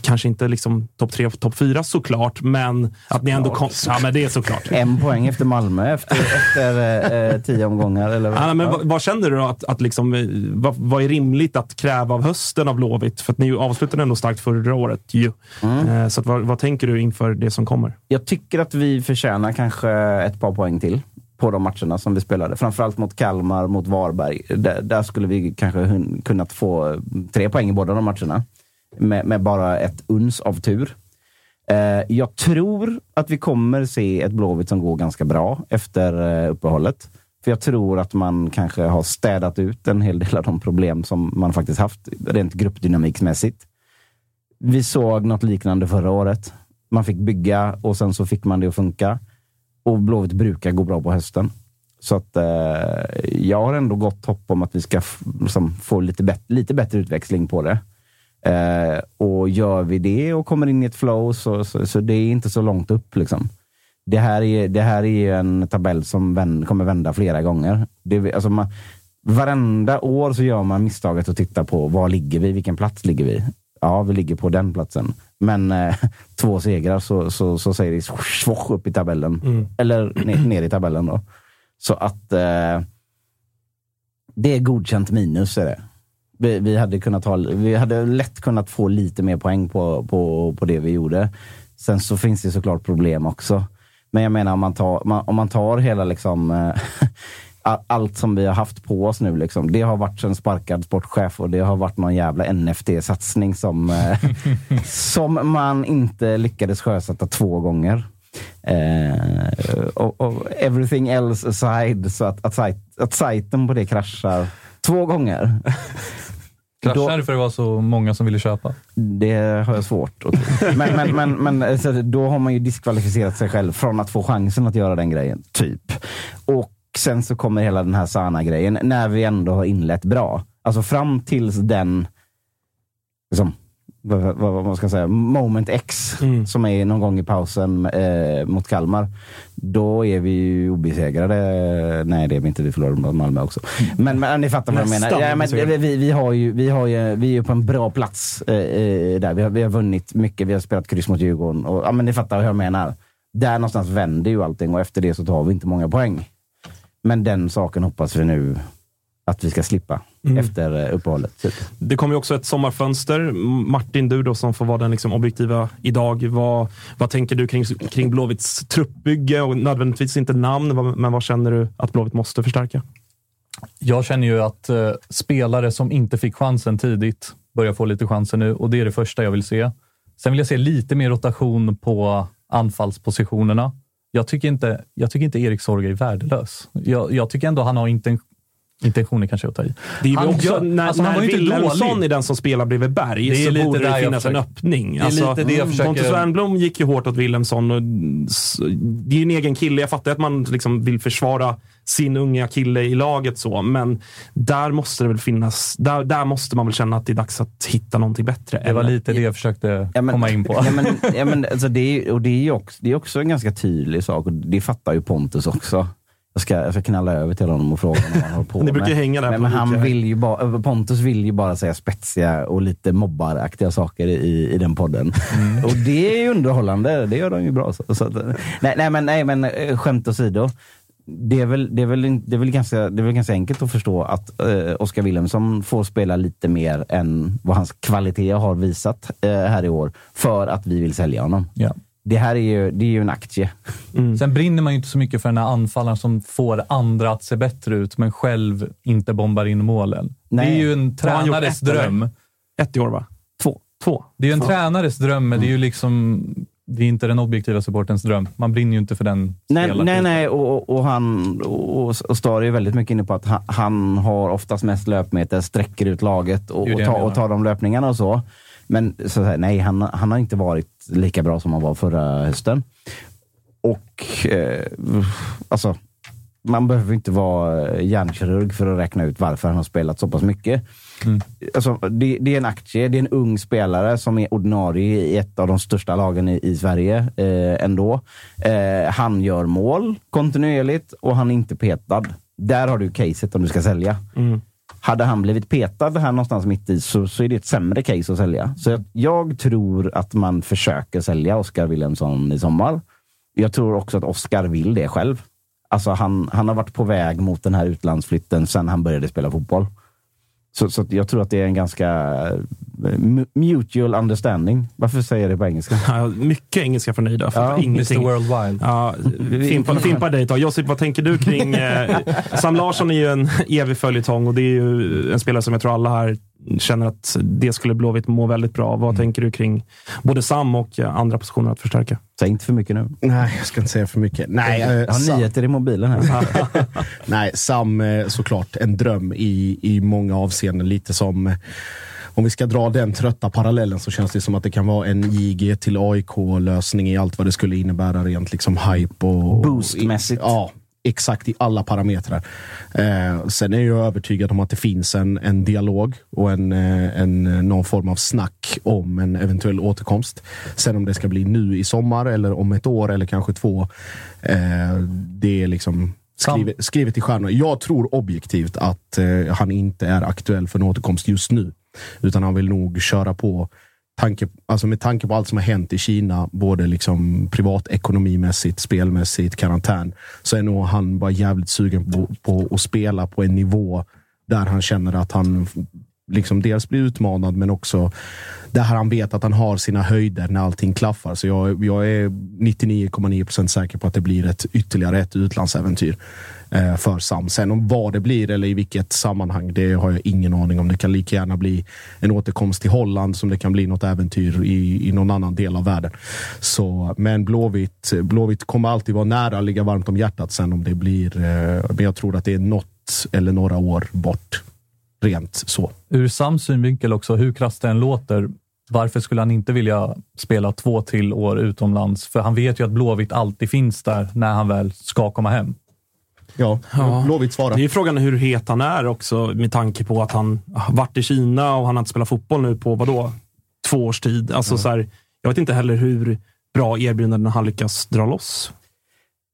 Kanske inte liksom topp tre, topp fyra såklart, men att ni ändå kom, Ja, men det är såklart. En poäng efter Malmö efter, efter eh, tio omgångar. Eller? Ja, men vad, vad känner du då? Att, att liksom, eh, vad, vad är rimligt att kräva av hösten av Blåvitt? För att ni avslutade ändå starkt förra året. Ju. Eh, Så att, vad, vad tänker du inför det som kommer? Jag tycker att vi förtjänar kanske ett par poäng till på de matcherna som vi spelade. Framförallt mot Kalmar, mot Varberg. Där, där skulle vi kanske hun- kunnat få tre poäng i båda de matcherna med, med bara ett uns av tur. Eh, jag tror att vi kommer se ett Blåvitt som går ganska bra efter eh, uppehållet. För jag tror att man kanske har städat ut en hel del av de problem som man faktiskt haft rent gruppdynamiksmässigt. Vi såg något liknande förra året. Man fick bygga och sen så fick man det att funka. Och Blåvitt brukar gå bra på hösten. Så att eh, jag har ändå gott hopp om att vi ska liksom, få lite, bet- lite bättre utväxling på det. Eh, och gör vi det och kommer in i ett flow så, så, så det är inte så långt upp. Liksom. Det, här är, det här är en tabell som vän, kommer vända flera gånger. Det, alltså man, varenda år så gör man misstaget att titta på var ligger vi? Vilken plats ligger vi? Ja, vi ligger på den platsen. Men eh, två segrar så, så, så säger det swosh upp i tabellen. Eller ner, ner i tabellen. då. Så att eh, det är godkänt minus. Är det. Vi, vi, hade kunnat ha, vi hade lätt kunnat få lite mer poäng på, på, på det vi gjorde. Sen så finns det såklart problem också. Men jag menar om man tar, man, om man tar hela liksom, eh, allt som vi har haft på oss nu. Liksom. Det har varit en sparkad sportchef och det har varit någon jävla NFT-satsning som, eh, som man inte lyckades sjösätta två gånger. Eh, och, och everything else aside, så att, att, sajt, att sajten på det kraschar två gånger. Kraschade det för det var så många som ville köpa? Det har jag svårt att tro. Men, men, men, men alltså, då har man ju diskvalificerat sig själv från att få chansen att göra den grejen. Typ. Och sen så kommer hela den här Sana-grejen när vi ändå har inlett bra. Alltså fram tills den, liksom, vad, vad, man ska säga, moment X som är någon gång i pausen eh, mot Kalmar. Då är vi ju obesegrade. Nej, det är vi inte. Vi förlorade mot Malmö också. Men, men ni fattar vad jag menar. Ja, men, vi, vi, har ju, vi, har ju, vi är ju på en bra plats eh, eh, där. Vi har, vi har vunnit mycket. Vi har spelat kryss mot Djurgården. Och, ja, men ni fattar vad jag menar. Där någonstans vänder ju allting och efter det så tar vi inte många poäng. Men den saken hoppas vi nu att vi ska slippa efter eh, uppehållet. Typ. Det kommer ju också ett sommarfönster. Martin, du då som får vara den liksom objektiva idag. Vad, vad tänker du kring, kring Blåvitts truppbygge? Och nödvändigtvis inte namn, men vad känner du att Blåvitt måste förstärka? Jag känner ju att eh, spelare som inte fick chansen tidigt börjar få lite chanser nu och det är det första jag vill se. Sen vill jag se lite mer rotation på anfallspositionerna. Jag tycker inte, jag tycker inte Erik Sorge är värdelös. Jag, jag tycker ändå han har inten, intentioner kanske att ta i. Det är Han också, gör- när, alltså, han när var ju inte Wilhelmsson dålig. är den som spelar bredvid Berg Det är så lite borde det jag finnas en försöker- öppning. Alltså, Det är lite det jag försöker- Pontus Wernbloom gick ju hårt åt Wilhelmsson. Och, det är ju en egen kille. Jag fattar att man liksom vill försvara sin unga kille i laget, så, men där måste det väl finnas... Där, där måste man väl känna att det är dags att hitta någonting bättre. Det var eller? lite det jag försökte Ja, men- komma in på. Ja, men, ja, men, alltså, det, är, och det, är också, det är också en ganska tydlig sak och det fattar ju Pontus också. Jag ska, jag ska knalla över till honom och fråga vad han håller på Ni med. hänga där på men han vill ju bara, Pontus vill ju bara säga spetsiga och lite mobbaraktiga saker i, i den podden. Mm. Och det är ju underhållande. Det gör de ju bra. Så, så att, nej, nej, men, nej, men eh, skämt åsido. Det är, väl, det, är väl, in- det, är väl ganska, det är väl ganska enkelt att förstå att eh, Oskar Wilhelmsson får spela lite mer än vad hans kvalitet har visat eh, här i år för att vi vill sälja honom. Ja. Det här är ju, det är ju en aktie. Sen brinner man ju inte så mycket för den här anfallaren som får andra att se bättre ut, men själv inte bombar in målen. Nej. Det är ju en tränares ett, eller? dröm. Ett i år, va? Två. Två. Det är ju en tränares dröm, men det är ju liksom... Det är inte den objektiva supportens dröm. Man brinner ju inte för den Nej, nej, nej. Och, och- han och, och Stari är väldigt mycket inne på att han, han har oftast mest löpmeter, sträcker ut laget och, och, jag och tar de löpningarna och så. Men så, här, nej, han, han har inte varit lika bra som han var förra hösten. Och eh, alltså, man behöver inte vara hjärnkirurg för att räkna ut varför han har spelat så pass mycket. Alltså, det, det är en aktie, det är en ung spelare som är ordinarie i ett av de största lagen i, i Sverige eh, ändå. Eh, han gör mål kontinuerligt och han är inte petad. Där har du caset om du ska sälja. Hade han blivit petad här någonstans mitt i så, så är det ett sämre case att sälja. Så jag, jag tror att man försöker sälja Oskar Wilhelmsson i sommar. Jag tror också att Oskar vill det själv. Alltså han, han har varit på väg mot den här utlandsflytten sedan han började spela fotboll. Så, så jag tror att det är en ganska eh, mu- mutual understanding. Varför säger jag det på engelska? Ja, mycket engelska från dig där. Ja, Mr. Worldwide. Ja, fimpa, fimpa dig ett tag. Josip, vad tänker du kring... Eh, Sam Larsson är ju en evig följetong och det är ju en spelare som jag tror alla här känner att det skulle Blåvitt må väldigt bra. Vad tänker du kring både Sam och andra positioner att förstärka? Säg inte för mycket nu. Nej, jag ska inte säga för mycket. Nej, Jag eh, har Sam, nyheter i mobilen här. nej, Sam eh, såklart en dröm i, i många avseenden. Lite som eh, om vi ska dra den trötta parallellen så känns det som att det kan vara en JG till AIK-lösning i allt vad det skulle innebära rent liksom hype och... Boostmässigt. Ja, exakt i alla parametrar. Eh, sen är jag övertygad om att det finns en, en dialog och en, eh, en, någon form av snack om en eventuell återkomst. Sen om det ska bli nu i sommar eller om ett år eller kanske två. Eh, det är liksom skrivet, skrivet i stjärnorna. Jag tror objektivt att eh, han inte är aktuell för en återkomst just nu. Utan han vill nog köra på tanke, alltså med tanke på allt som har hänt i Kina, både liksom privatekonomimässigt, spelmässigt, karantän, så är nog han bara jävligt sugen på, på att spela på en nivå där han känner att han liksom dels blir utmanad, men också där han vet att han har sina höjder när allting klaffar. Så jag, jag är 99,9 procent säker på att det blir ett ytterligare ett utlandsäventyr Eh, för Sam. Sen om vad det blir eller i vilket sammanhang, det har jag ingen aning om. Det kan lika gärna bli en återkomst till Holland som det kan bli något äventyr i, i någon annan del av världen. Så, men Blåvitt, Blåvitt kommer alltid vara nära, ligga varmt om hjärtat sen om det blir, eh, men jag tror att det är något eller några år bort. Rent så. Ur Sams synvinkel också, hur krasst det än låter, varför skulle han inte vilja spela två till år utomlands? För han vet ju att Blåvitt alltid finns där när han väl ska komma hem. Ja, Ja. Blåvitt svarar. Det är ju frågan hur het han är också med tanke på att han varit i Kina och han har inte spelat fotboll nu på vadå? Två års tid. Alltså, så här, jag vet inte heller hur bra erbjudanden han lyckas dra loss.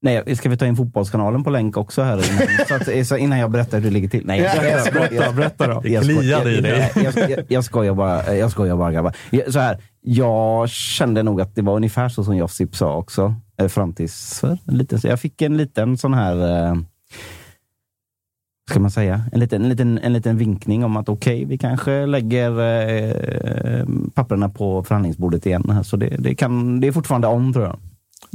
Nej, ska vi ta in Fotbollskanalen på länk också här? Innan, så att, så innan jag berättar hur det ligger till. Nej, jag, jag, jag, Berätta, berätta då. jag, skoj- kliade i dig. Jag, jag, jag, jag skojar bara, jag skojar bara grabbar. Så här, jag kände nog att det var ungefär så som Josip sa också. eh, Fram tills för en liten, så jag fick en liten sån här, eh, ska man säga, en liten, en liten, en liten vinkning om att okej, vi kanske lägger eh, papperna på förhandlingsbordet igen. Så det, det, kan, det är fortfarande om, tror jag.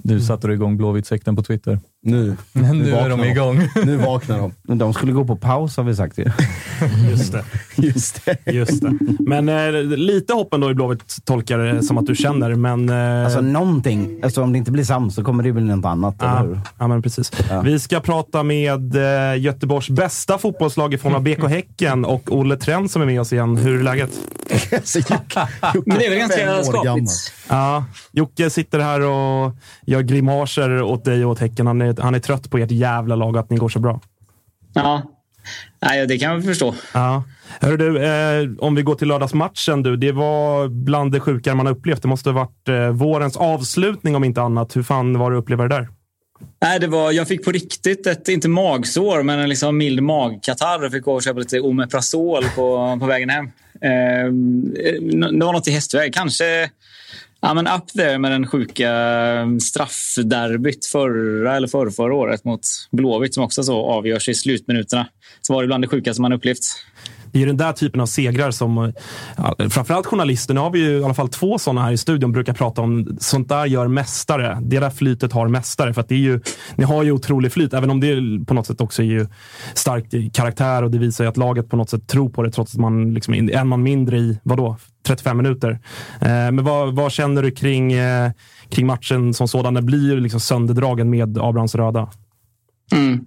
Nu satte du igång Blåvitt-sekten på Twitter. Nu, Nu är de igång. Nu vaknar de. Men de skulle gå på paus har vi sagt ju. Just det. Just det. Just det. Men eh, lite hopp ändå i Blåvitt tolkar det som att du känner, men... Eh, Alltså någonting. Alltså, om det inte blir Sam så kommer det bli något annat. eller Ja, hur? ja, men precis. Ja. Vi ska prata med eh, Göteborgs bästa fotbollslag i form av BK Häcken och Olle Trend som är med oss igen. Hur är läget? Alltså, Jocke- Jocke Men det är väl ganska skapligt. Ja, Jocke sitter här och gör grimaser åt dig och åt Häcken. Han är, han är trött på ert jävla lag att ni går så bra. Ja. Nej, det kan jag förstå. Ja. Hör du, eh, om vi går till lördagsmatchen. Du, det var bland det sjukare man har upplevt. Det måste ha varit eh, vårens avslutning om inte annat. Hur fan var det att uppleva det där? Nej, det var, jag fick på riktigt ett, inte magsår, men en liksom mild magkatarr. Jag fick gå och köpa lite Omeprazol på, på vägen hem. Eh, det var något i hästväg. Kanske ja, men up there med den sjuka eh, straffderbyt förra eller förra, förra året mot Blåvitt som också så avgörs i slutminuterna. Så var det bland det sjukaste man upplevt. Det är ju den där typen av segrar som eh, framförallt journalister, nu har vi ju i alla fall två sådana här i studion, brukar prata om sånt där gör mästare. Det där flytet har mästare. För att det är ju, ni har ju otrolig flyt, även om det på något sätt också är ju starkt karaktär och det visar ju att laget på något sätt tror på det trots att man liksom är en man mindre i, vadå, 35 minuter. Eh, men vad, vad känner du kring, eh, kring matchen som sådan? Den blir ju liksom sönderdragen med Abrahams röda. Mm.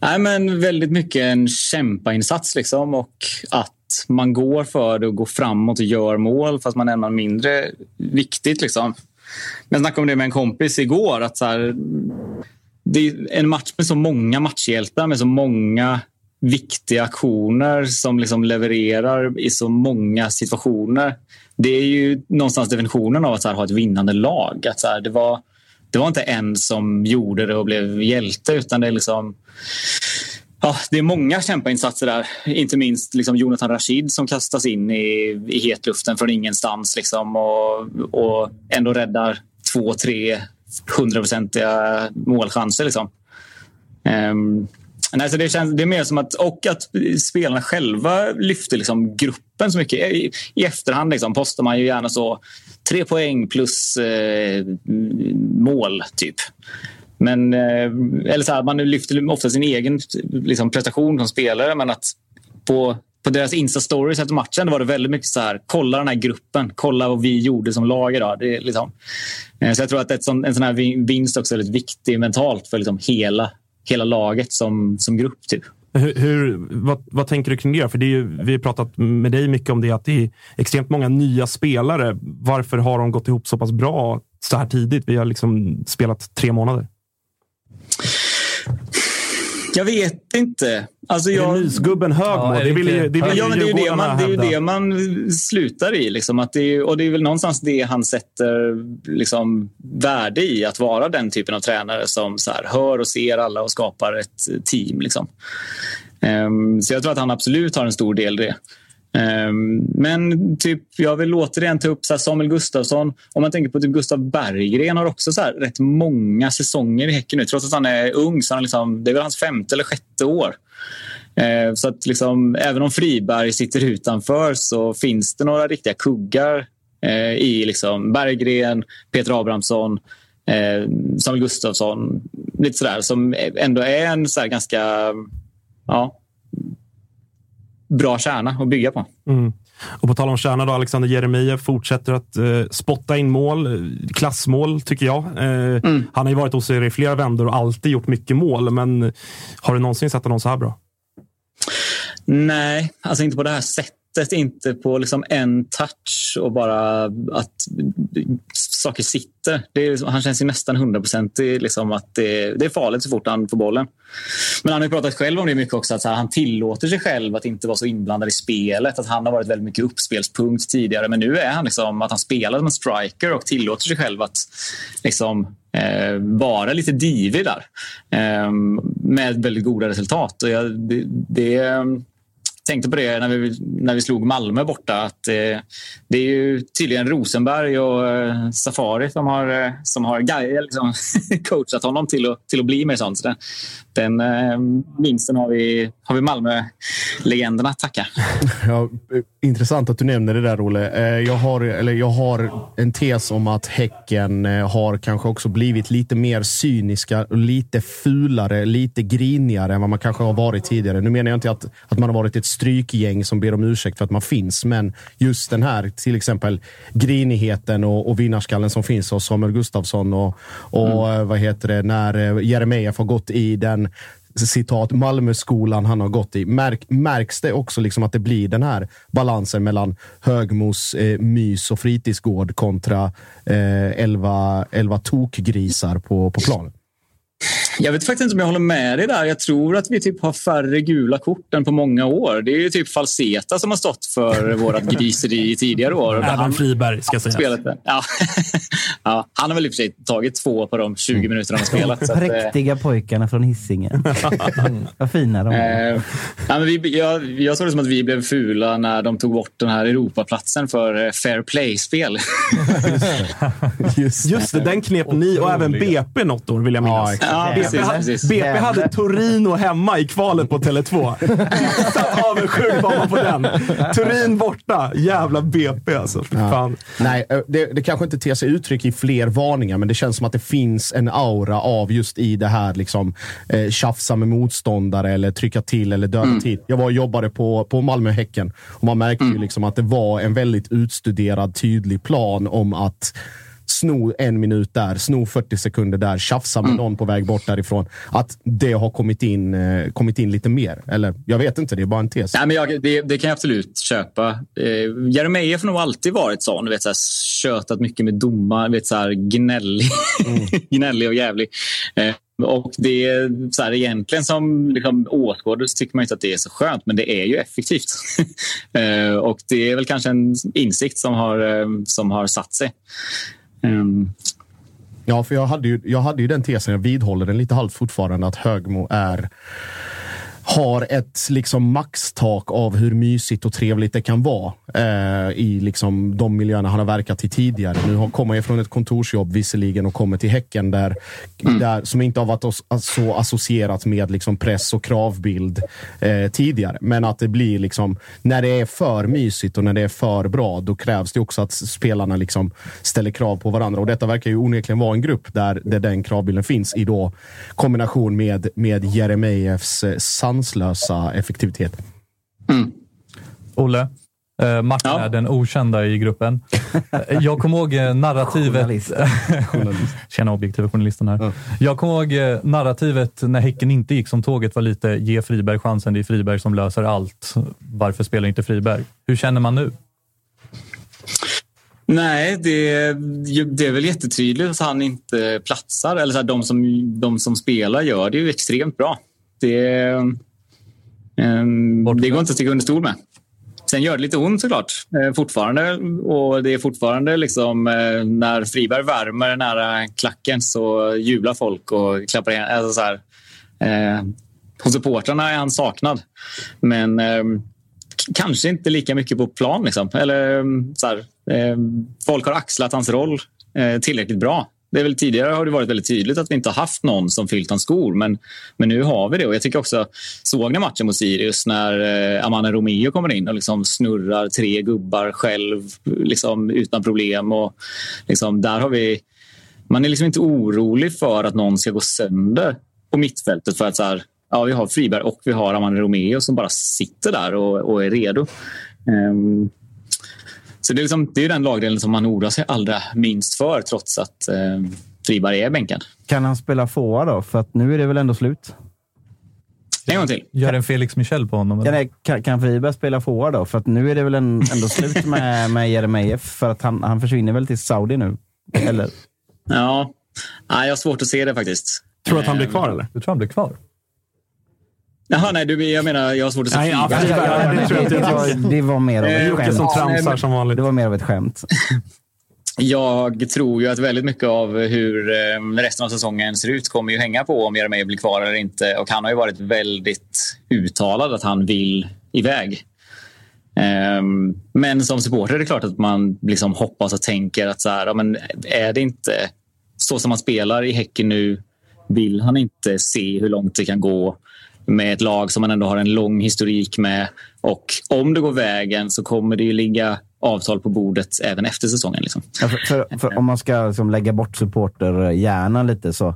Nej, men väldigt mycket en kämpainsats liksom och att man går för det och går framåt och gör mål fast man är mindre viktigt. Liksom. Jag snackade om det med en kompis igår. att så här, Det är en match med så många matchhjältar, med så många viktiga aktioner som liksom levererar i så många situationer. Det är ju någonstans definitionen av att så här, ha ett vinnande lag. Att så här, det var det var inte en som gjorde det och blev hjälte utan det är liksom Ja, det är många kämpainsatser där. Inte minst liksom Jonathan Rashid som kastas in i, i hetluften från ingenstans liksom och, och ändå räddar två, tre hundraprocentiga målchanser. Liksom. Um, nej, så alltså, det, känns, det är mer som att, och att spelarna själva lyfter liksom gruppen så mycket. I, i efterhand liksom, postar man ju gärna så tre poäng plus eh, mål, typ. Men, eh, eller så här, man lyfter ofta sin egen liksom, prestation som spelare, men att på på deras Insta-stories efter matchen var det väldigt mycket så här, kolla den här gruppen, kolla vad vi gjorde som lag idag. Det är liksom, eh, så jag tror att ett sån, en sån här vinst också är väldigt viktig mentalt för liksom hela, hela laget som, som grupp. Typ. Hur, hur, vad, vad, tänker du kring det? För det är ju, vi har pratat med dig mycket om det, att det är extremt många nya spelare. Varför har de gått ihop så pass bra så här tidigt? Vi har liksom spelat tre månader. Jag vet inte. Alltså jag... Är det mysgubben Högmo? Ja, det, vill ju, det vill ja, men det är ju det man, det, är det man slutar i. Liksom. Att det är, och det är väl någonstans det han sätter liksom, värde i. Att vara den typen av tränare som så här, hör och ser alla och skapar ett team. Liksom. Um, så jag tror att han absolut har en stor del i det. Ehm, men typ, jag vill återigen ta upp så Samuel Gustafsson. Om man tänker på typ Gustav Berggren har också så här rätt många säsonger i Häcken nu. Trots att han är ung så han liksom, det är väl hans femte eller sjätte år. Ehm, så att liksom, även om Friberg sitter utanför så finns det några riktiga kuggar eh, i liksom Berggren, Peter Abrahamsson, ehm, Samuel Gustafsson. Lite sådär, som ändå är en så ganska ja, bra kärna att bygga på. Mm. Och på tal om kärna, då, Alexander Jeremejeff fortsätter att eh, spotta in mål. Klassmål, tycker jag. Eh, mm. Han har ju varit hos er i flera vändor och alltid gjort mycket mål. Men har du någonsin sett honom så här bra? Nej, alltså inte på det här sättet sättet, inte på liksom en touch och bara att saker sitter. Är, liksom, han känns ju nästan hundraprocentig. Liksom att det, det, är farligt så fort han får bollen. Men han har pratat själv om det mycket också. Att här, han tillåter sig själv att inte vara så inblandad i spelet. Att Han har varit väldigt mycket uppspelspunkt tidigare. Men nu är han liksom att han spelar som en striker och tillåter sig själv att liksom, eh, vara lite divig där. Eh, med väldigt goda resultat. Och jag, det, det ehm, tänkte på det när vi, när vi slog Malmö borta. Att, eh, det är ju tydligen Rosenberg och eh, Safari som har, eh, som har liksom, coachat honom till att, till att bli mer sånt. Så den den eh, vinsten har vi, har vi Malmö-legenderna att tacka. Ja, intressant att du nämner det där, Olle. Eh, jag har, eller jag har en tes om att Häcken eh, har kanske också blivit lite mer cyniska och lite fulare, lite grinigare än vad man kanske har varit tidigare. Nu menar jag inte att, att man har varit ett strykgäng som ber om ursäkt för att man finns, men just den här till exempel grinigheten och, och vinnarskallen som finns hos Samuel Gustafsson och, och mm. vad heter det, när Jeremejeff har gått i den citat Malmöskolan han har gått i. Märk, märks det också liksom att det blir den här balansen mellan Högmos eh, mys och fritidsgård kontra eh, elva, elva tokgrisar på, på planen? Jag vet faktiskt inte om jag håller med dig där. Jag tror att vi typ har färre gula kort än på många år. Det är ju typ Falseta som har stått för vårt griseri i tidigare år. Även Friberg, ska sägas. Ja. ja, han har väl i och för sig tagit två på de 20 minuter han har spelat. Så Präktiga att, eh, pojkarna från Hisingen. Vad fina de är. Eh, ja, men vi, jag, jag såg det som att vi blev fula när de tog bort den här Europaplatsen för eh, fair play-spel. Just, Just det, den knep ni och även BP något år, vill jag minnas. Ja, BP, precis, BP hade Torino hemma i kvalet på Tele2. Satt avundsjuk var man på den. Turin borta. Jävla BP alltså. Ja. Nej, det, det kanske inte ter sig uttryck i fler varningar, men det känns som att det finns en aura av just i det här liksom, eh, tjafsa med motståndare eller trycka till eller döda mm. till. Jag var och jobbade på, på Malmö-Häcken och man märkte mm. ju liksom att det var en väldigt utstuderad, tydlig plan om att sno en minut där, sno 40 sekunder där, tjafsa med mm. någon på väg bort därifrån. Att det har kommit in, eh, kommit in lite mer. Eller jag vet inte, det är bara en tes. Nej, men jag, det, det kan jag absolut köpa. Eh, Jeremejeff har nog alltid varit sån. Vet, så här, tjötat mycket med domar, vet, så här, gnällig. Mm. gnällig och jävlig. Eh, och det är så här, egentligen som liksom, åskådare så tycker man inte att det är så skönt, men det är ju effektivt. eh, och det är väl kanske en insikt som har, eh, som har satt sig. Um, ja, för jag hade, ju, jag hade ju den tesen, jag vidhåller den lite halvt fortfarande, att Högmo är har ett liksom maxtak av hur mysigt och trevligt det kan vara eh, i liksom de miljöerna han har verkat i tidigare. Nu kommer jag från ett kontorsjobb visserligen och kommer till Häcken där, mm. där som inte har varit så associerat med liksom press och kravbild eh, tidigare. Men att det blir liksom när det är för mysigt och när det är för bra, då krävs det också att spelarna liksom ställer krav på varandra. Och detta verkar ju onekligen vara en grupp där, där den kravbilden finns i då kombination med, med Jeremejeffs eh, sanslösa effektivitet. Mm. Olle, eh, Martin Ja. är den okända i gruppen. Eh, Jag kommer ihåg eh, narrativet... Journalist. Tjena objektiva journalisten här. Jag kommer ihåg eh, narrativet när Häcken inte gick som tåget var lite ge Friberg chansen, det är Friberg som löser allt. Varför spelar inte Friberg? Hur känner man nu? Nej, det, det är väl jättetydligt att han inte platsar. Eller så här, de, som, de som spelar gör det ju extremt bra. Det, det går inte att sticka under stol med. Sen gör det lite ont såklart eh, fortfarande. Och det är fortfarande liksom eh, när Friberg värmer nära klacken så jublar folk och klappar igen. Alltså så här, eh, hos supportrarna är han saknad. Men ehm, kanske inte lika mycket på plan. Liksom. Eller, ehm, så här, eh, folk har axlat hans roll eh, tillräckligt bra. Det är väl, tidigare har det varit väldigt tydligt att vi inte har haft någon som fyllt hans skor. Men, men nu har vi det. Och jag tycker också, såg ni matchen mot Sirius när eh, Amane Romeo kommer in och liksom snurrar tre gubbar själv liksom, utan problem. Och, liksom, där har vi... Man är liksom inte orolig för att någon ska gå sönder på mittfältet för att så här, ja, vi har Friberg och vi har Amane Romeo som bara sitter där och, och är redo. Um, så det är, liksom, det är den lagdelen som man oroar sig allra minst för trots att eh, Friberg är bänkad. Kan han spela forward då? För att nu är det väl ändå slut? En gång till. Gör en Felix Michel på honom? Ja, eller? nej, kan, kan Friberg spela forward då? För att nu är det väl en, ändå slut med, med Jeremejeff. För att han, han försvinner väl till Saudi nu? Eller? Ja, nej, jag har svårt att se det faktiskt. Tror du att han blir Ehm, kvar eller? Du tror han blir kvar? Jaha, nej, du, jag menar, jag har svårt att Nej, ja, det var, det var mer av Eh, ett som skämt. Nej, tramsar som vanligt. Det var mer av ett skämt. Jag tror ju att väldigt mycket av hur eh, resten av säsongen ser ut kommer ju hänga på om Jeremejeff blir kvar eller inte. Och han har ju varit väldigt uttalad att han vill iväg. Ehm, Men som supporter är det klart att man liksom hoppas och tänker att så här, ja, men är det inte så som han spelar i Häcken nu vill han inte se hur långt det kan gå med ett lag som man ändå har en lång historik med. Och om det går vägen så kommer det ju ligga avtal på bordet även efter säsongen. Liksom. Ja, för, för, för om man ska liksom lägga bort supporterhjärnan lite så.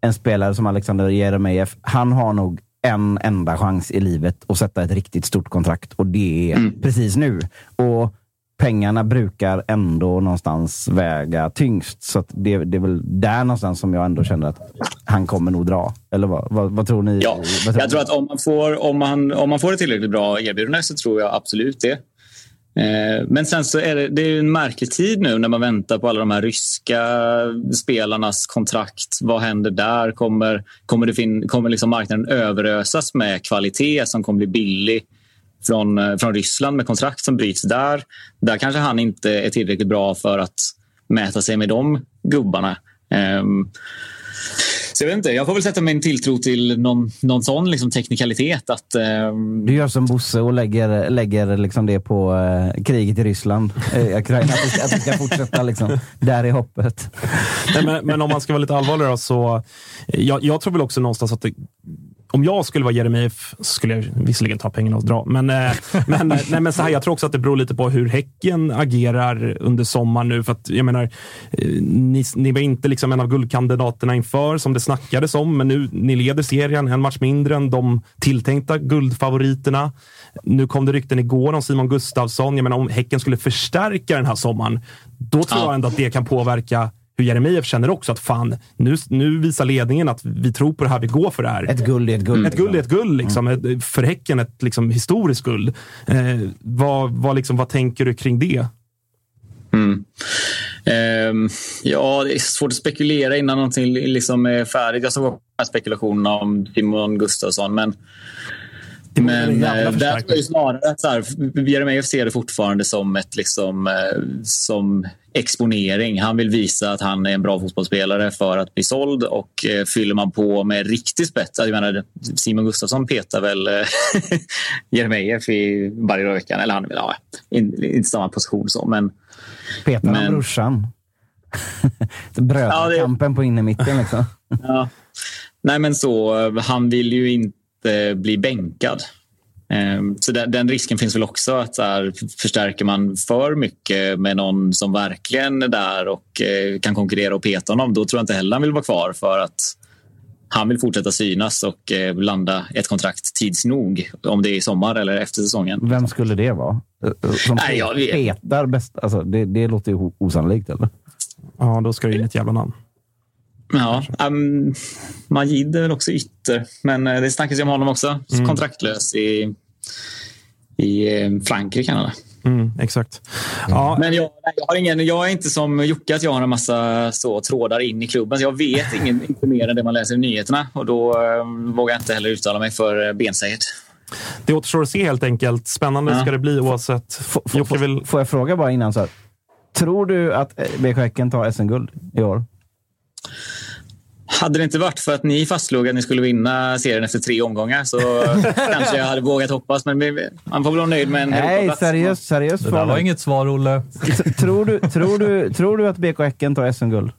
En spelare som Alexander Jeremejeff, han har nog en enda chans i livet att sätta ett riktigt stort kontrakt och det är precis nu. Och pengarna brukar ändå någonstans väga tyngst. Så det, det är väl där någonstans som jag ändå känner att han kommer nog dra. Eller vad, vad, vad tror ni? Ja, vad tror jag tror att om man, får, om, man, om man får ett tillräckligt bra erbjudande så tror jag absolut det. Eh, Men sen så är det, det är en märklig tid nu när man väntar på alla de här ryska spelarnas kontrakt. Vad händer där? Kommer, kommer, det fin, kommer liksom marknaden överösas med kvalitet som kommer bli billig från, eh, från Ryssland med kontrakt som bryts där? Där kanske han inte är tillräckligt bra för att mäta sig med de gubbarna. Ehm, så jag vet inte, jag får väl sätta min tilltro till någon, någon sån liksom teknikalitet. Att, ehm, Du gör som Bosse och lägger, lägger liksom det på eh, kriget i Ryssland. Eh, Ukraina, att, det ska, att det ska fortsätta. Liksom. Där är hoppet. Nej, men, men om man ska vara lite allvarlig då, så jag, jag tror väl också någonstans att det, om jag skulle vara Jeremejeff så skulle jag visserligen ta pengarna och dra. Men, eh, men, eh, nej, men så här, jag tror också att det beror lite på hur Häcken agerar under sommaren nu. För att, jag menar, eh, ni, ni var inte liksom en av guldkandidaterna inför som det snackades om, men nu ni leder serien en match mindre än de tilltänkta guldfavoriterna. Nu kom det rykten igår om Simon Gustafsson. Jag menar, om Häcken skulle förstärka den här sommaren, då tror Ja. jag ändå att det kan påverka hur Jeremejeff känner också att fan, nu, nu visar ledningen att vi tror på det här, vi går för det här. Ett guld är ett guld. Ett guld är ett guld. Liksom. Ett- För Häcken ett liksom, historiskt guld. Eh, vad, vad, liksom, vad tänker du kring det? mm. Ehm, ja, det är svårt att spekulera innan någonting liksom är färdigt. Jag såg den här spekulationen om Simon Gustafsson. Men, men eh, där tror jag snarare att Jeremejeff ser det fortfarande som, ett, liksom, eh, som exponering. Han vill visa att han är en bra fotbollsspelare för att bli såld och eh, fyller man på med riktig spets. Jag menar, Simon Gustafsson petar väl eh, Jeremejeff i varje dag i veckan. Eller han ja, in- inte samma position så, men Petar han Men- brorsan? Brödrakampen på innermitten liksom. Ja. Nej, men så. eh, Han vill ju inte bli bänkad. Ehm, Så den, risken finns väl också att så här, förstärker man för mycket med någon som verkligen är där och eh, kan konkurrera och peta honom, då tror jag inte heller han vill vara kvar för att han vill fortsätta synas och eh, landa ett kontrakt tids nog. Om det är i sommar eller efter säsongen. Vem skulle det vara? Eh, Som Nej, jag vet. petar bäst? Alltså, det, det låter ju osannolikt, eller? Ja, då ska det in ett jävla namn. Ja, um, Majid är väl också ytter, men eh, det snackas ju om honom också. Kontraktlös i, i eh, Frankrike. Är. Mm, exakt. Ja, Men jag, jag, har ingen, jag är inte som Jocke, att jag har en massa så, trådar in i klubben. Så jag vet ingen, inte mer än det man läser i nyheterna. Och då eh, vågar jag inte heller uttala mig för eh, bensägert. det återstår att se helt enkelt. Spännande Ja. ska det bli oavsett. Får, Jocke vill... får jag fråga bara innan? Så här. Tror du att eh, BK Häcken tar SM-guld i år? Hade det inte varit för att ni fastslog att ni skulle vinna serien efter tre omgångar så kanske jag hade vågat hoppas. Men man får väl vara nöjd med en Nej, seriöst. seriöst Det där var fråga. inget svar, Olle. Tror, du, tror, du, tror du att BK Häcken tar SM-guld?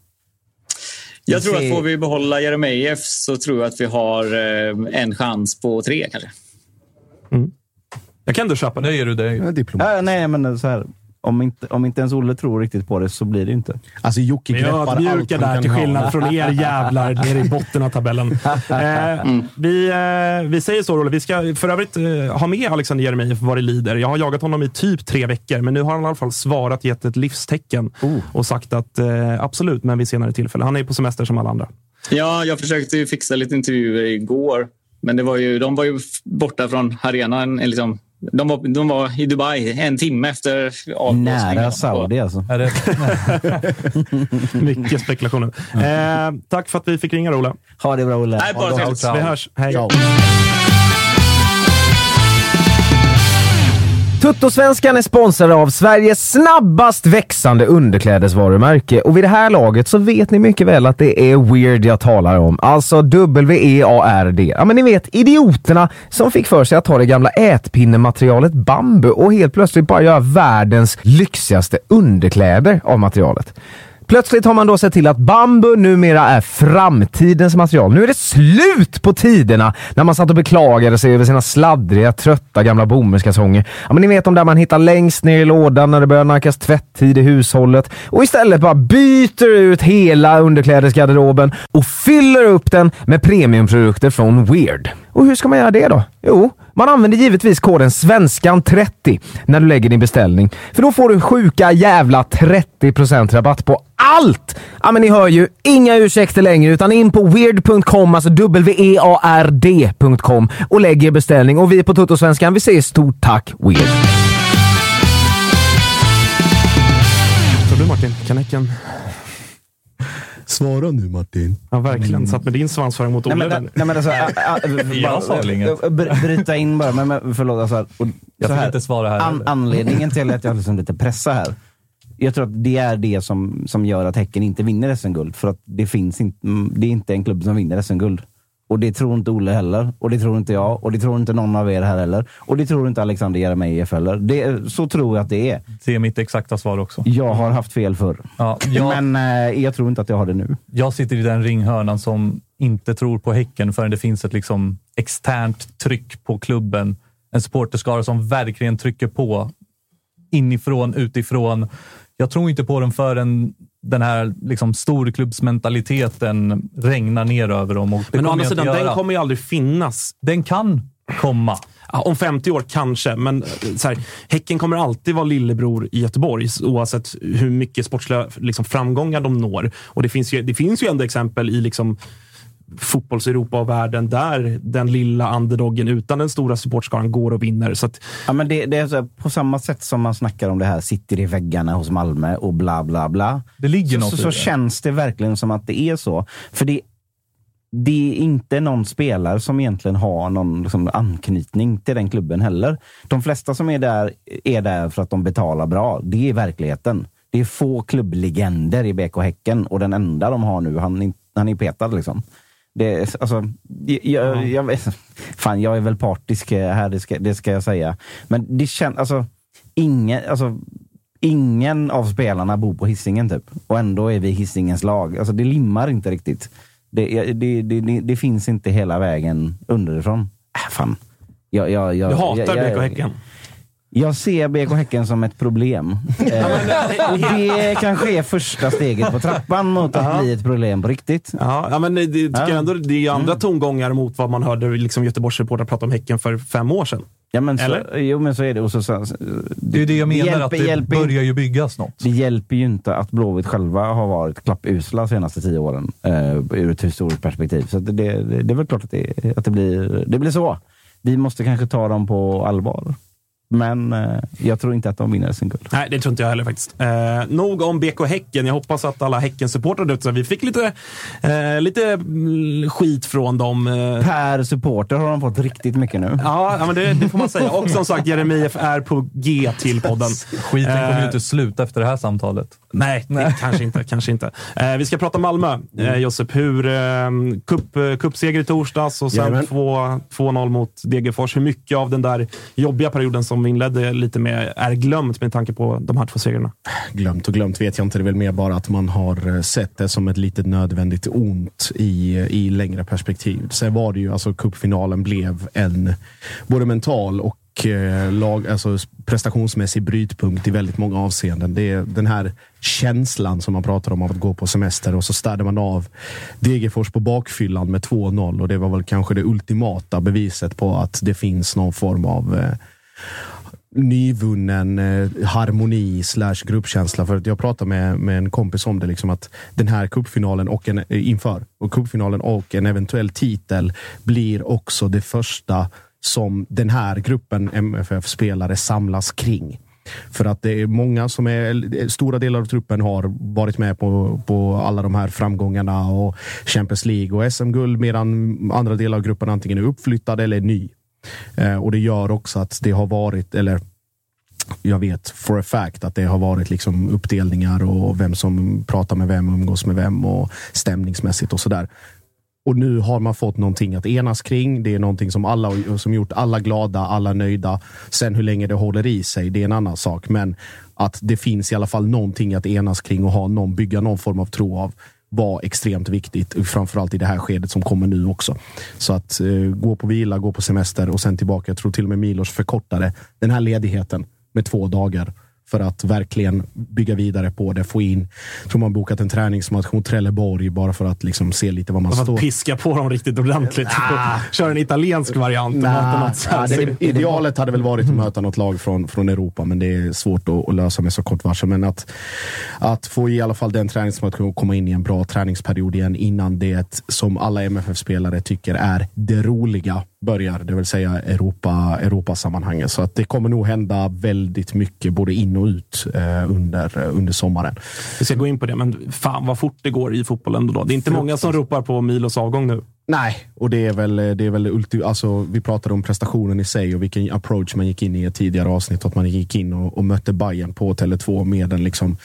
Jag tror att får vi behålla Jeremejeff så tror jag att vi har eh, en chans på tre kanske. Jag kan ändå köpa ger du dig. Ja, diplomat. Äh, nej, men så här. Om inte, om inte ens Olle tror riktigt på det så blir det ju inte. Alltså Jocke greppar allt ödmjuka han där till ha. skillnad från er jävlar nere i botten av tabellen. Eh, vi, eh, vi säger så, Olle. Vi ska för övrigt eh, ha med Alexander Jeremejeff vad det lider. Jag har jagat honom i typ tre veckor, men nu har han i alla fall svarat, gett ett livstecken och sagt att eh, absolut, men vid senare tillfälle. Han är på semester som alla andra. Ja, jag försökte ju fixa lite intervjuer igår. Men det var ju, de var ju borta från arenan. Liksom, de, var, de var i Dubai en timme efter avblåsningen. Nära Saudi alltså. Är det, Mycket spekulationer. Eh, tack för att vi fick ringa, Olle. Ha det bra Olle. Nej, bara trevligt. Vi hörs. Hej. Tuttosvenskan är sponsrad av Sveriges snabbast växande underklädesvarumärke och vid det här laget så vet ni mycket väl att det är Weird jag talar om. Alltså W-E-A-R-D. Ja men ni vet, idioterna som fick för sig att ta det gamla ätpinnematerialet bambu och helt plötsligt bara göra världens lyxigaste underkläder av materialet. Plötsligt har man då sett till att bambu numera är framtidens material. Nu är det slut på tiderna när man satt och beklagade sig över sina sladdriga, trötta gamla bomullskalsonger. Ja, men ni vet de där man hittar längst ner i lådan när det börjar nackas tvätttid i hushållet och istället bara byter ut hela underklädesgarderoben och fyller upp den med premiumprodukter från Weird. Och hur ska man göra det då? Jo, man använder givetvis koden SVENSKAN30 när du lägger din beställning. För då får du sjuka jävla 30% rabatt på allt! Ja men ni hör ju, inga ursäkter längre utan in på weird.com, alltså w-e-a-r-d.com och lägg er beställning. Och vi på Tuttosvenskan, vi säger stort tack Weird. Så du Martin, kan Svara nu Martin. Ja, verkligen. Satt med din svansföring mot Nej, Olle. nej, men alltså, Jag sa väl inget. Bryta in bara, men, men förlåt. Alltså, och, Jag så här, inte svara här an. Anledningen till att jag liksom lite pressar här. Jag tror att det är det som, som gör att Häcken inte vinner SM-guld. För att det, finns inte, mm, det är inte en klubb som vinner SM-guld. Och det tror inte Olle heller. Och det tror inte jag. Och det tror inte någon av er här heller. Och det tror inte Alexander Jeremejeff heller. Det, så tror jag att det är. det är mitt exakta svar också. Jag har haft fel förr. Ja, jag, Men eh, jag tror inte att jag har det nu. jag sitter i den ringhörnan som inte tror på Häcken förrän det finns ett liksom externt tryck på klubben. En supporterskara som verkligen trycker på inifrån, utifrån. Jag tror inte på den förrän den här liksom storklubbsmentaliteten regnar ner över dem. Och Men å andra sidan, den kommer ju aldrig finnas. den kan komma. Ja, om 50 år kanske, men eh, så här, Häcken kommer alltid vara lillebror i Göteborg oavsett hur mycket sportsliga liksom, framgångar de når. Och det finns ju, det finns ju ändå exempel i liksom, fotbolls-Europa och världen där den lilla underdoggen utan den stora supportskaran går och vinner. Så att, Ja, men det, det är så här, på samma sätt som man snackar om det här sitter i väggarna hos Malmö och bla bla bla. Det ligger så, något så, så det. känns det verkligen som att det är så. För det, det är inte någon spelare som egentligen har någon liksom, anknytning till den klubben heller. De flesta som är där är där för att de betalar bra. Det är verkligheten. Det är få klubblegender i BK Häcken och den enda de har nu, han, han är petad liksom. Det, alltså, jag, jag, vet- fan, jag är väl partisk här, det ska, det ska jag säga. Men det känns, alltså, ingen, alltså, ingen av spelarna bor på hissingen typ. Och ändå är vi hissingens lag. Alltså, det limmar inte riktigt. Det, det, det, det, finns inte hela vägen underifrån. Äh, fan. Jag, jag, jag, du hatar jag, jag, BK Häcken. Jag ser BK Häcken som ett problem. Eh, och det kanske är första steget på trappan mot att bli ett problem på riktigt. Ja, ja, men det, det, tycker jag ändå, det är ju andra tongångar mot vad man hörde liksom Göteborgsreportrar prata om Häcken för fem år sedan. Ja, men så, Eller? jo, men så är det. Och så, så, Det är ju det jag menar, hjälper- att det hjälper börjar ju byggas något. Det hjälper ju inte att Blåvitt själva har varit klappusla de senaste tio åren eh, ur ett historiskt perspektiv. Så det, det, det är väl klart att, det, att det, blir, det blir så. Vi måste kanske ta dem på allvar. Men eh, jag tror inte att de vinner SM-guld. Nej, det tror inte jag heller faktiskt. Eh, nog om BK Häcken. Jag hoppas att alla Häcken-supportrar där ute, vi fick lite, eh, lite mm, skit från dem. Eh, Per supporter har de fått riktigt mycket nu. Ja, ja, men det, det får man säga. Och som sagt, Jeremejeff är på G till podden. Skiten kommer Eh, ju inte slut efter det här samtalet. Nej, det, kanske inte. Kanske inte. Eh, vi ska prata Malmö, eh, Josip. Hur, eh, cup, eh, cupseger i torsdags och sen Jajamän. 2 2-0 mot Degerfors. Hur mycket av den där jobbiga perioden som vi inledde lite med är glömt med tanke på de här två segrarna? glömt och glömt vet jag inte. Det är väl mer bara att man har eh, sett det som ett litet nödvändigt ont i, i längre perspektiv. Sen var det ju, alltså cupfinalen blev en både mental och eh, lag, alltså prestationsmässig brytpunkt i väldigt många avseenden. Det är den här känslan som man pratar om av att gå på semester och så städade man av Degerfors på bakfyllan med 2-0 och det var väl kanske det ultimata beviset på att det finns någon form av eh, nyvunnen eh, harmoni slash gruppkänsla. För att jag pratade med, med en kompis om det, liksom att den här cupfinalen och en, eh, inför och cupfinalen och en eventuell titel blir också det första som den här gruppen MFF-spelare samlas kring. För att det är många som är, eh, stora delar av truppen har varit med på, på alla de här framgångarna och Champions League och SM-guld medan andra delar av gruppen antingen är uppflyttade eller är ny. Eh, och det gör också att det har varit, eller jag vet for a fact att det har varit liksom uppdelningar och vem som pratar med vem umgås med vem och stämningsmässigt och sådär. Och nu har man fått någonting att enas kring. Det är någonting som alla som gjort alla glada, alla nöjda. Sen hur länge det håller i sig, det är en annan sak. Men att det finns i alla fall någonting att enas kring och ha någon, bygga någon form av tro av var extremt viktigt, framförallt i det här skedet som kommer nu också. Så att eh, gå på vila, gå på semester och sen tillbaka. Jag tror till och med Milos förkortade den här ledigheten med två dagar för att verkligen bygga vidare på det. Få in, tror man bokat en träningsmatch mot Trelleborg bara för att liksom se lite vad man För står. att piska på dem riktigt ordentligt. Kör en italiensk variant. och något. Ja, det, idealet hade väl varit att möta något lag från, från Europa, men det är svårt att, att lösa med så kort varsel. Men att, att få i alla fall den träningsmatchen och komma in i en bra träningsperiod igen innan det som alla MFF-spelare tycker är det roliga börjar, det vill säga Europa, Europasammanhanget. Så att det kommer nog hända väldigt mycket både in och ut eh, under, under sommaren. Vi ska gå in på det, men fan vad fort det går i fotbollen. Då. Det är inte många som ropar på Milos avgång nu. Nej, och det är väl, det är väl ulti, alltså, vi pratade om prestationen i sig och vilken approach man gick in i i ett tidigare avsnitt. Att man gick in och, och mötte Bayern på Tele2 med en liksom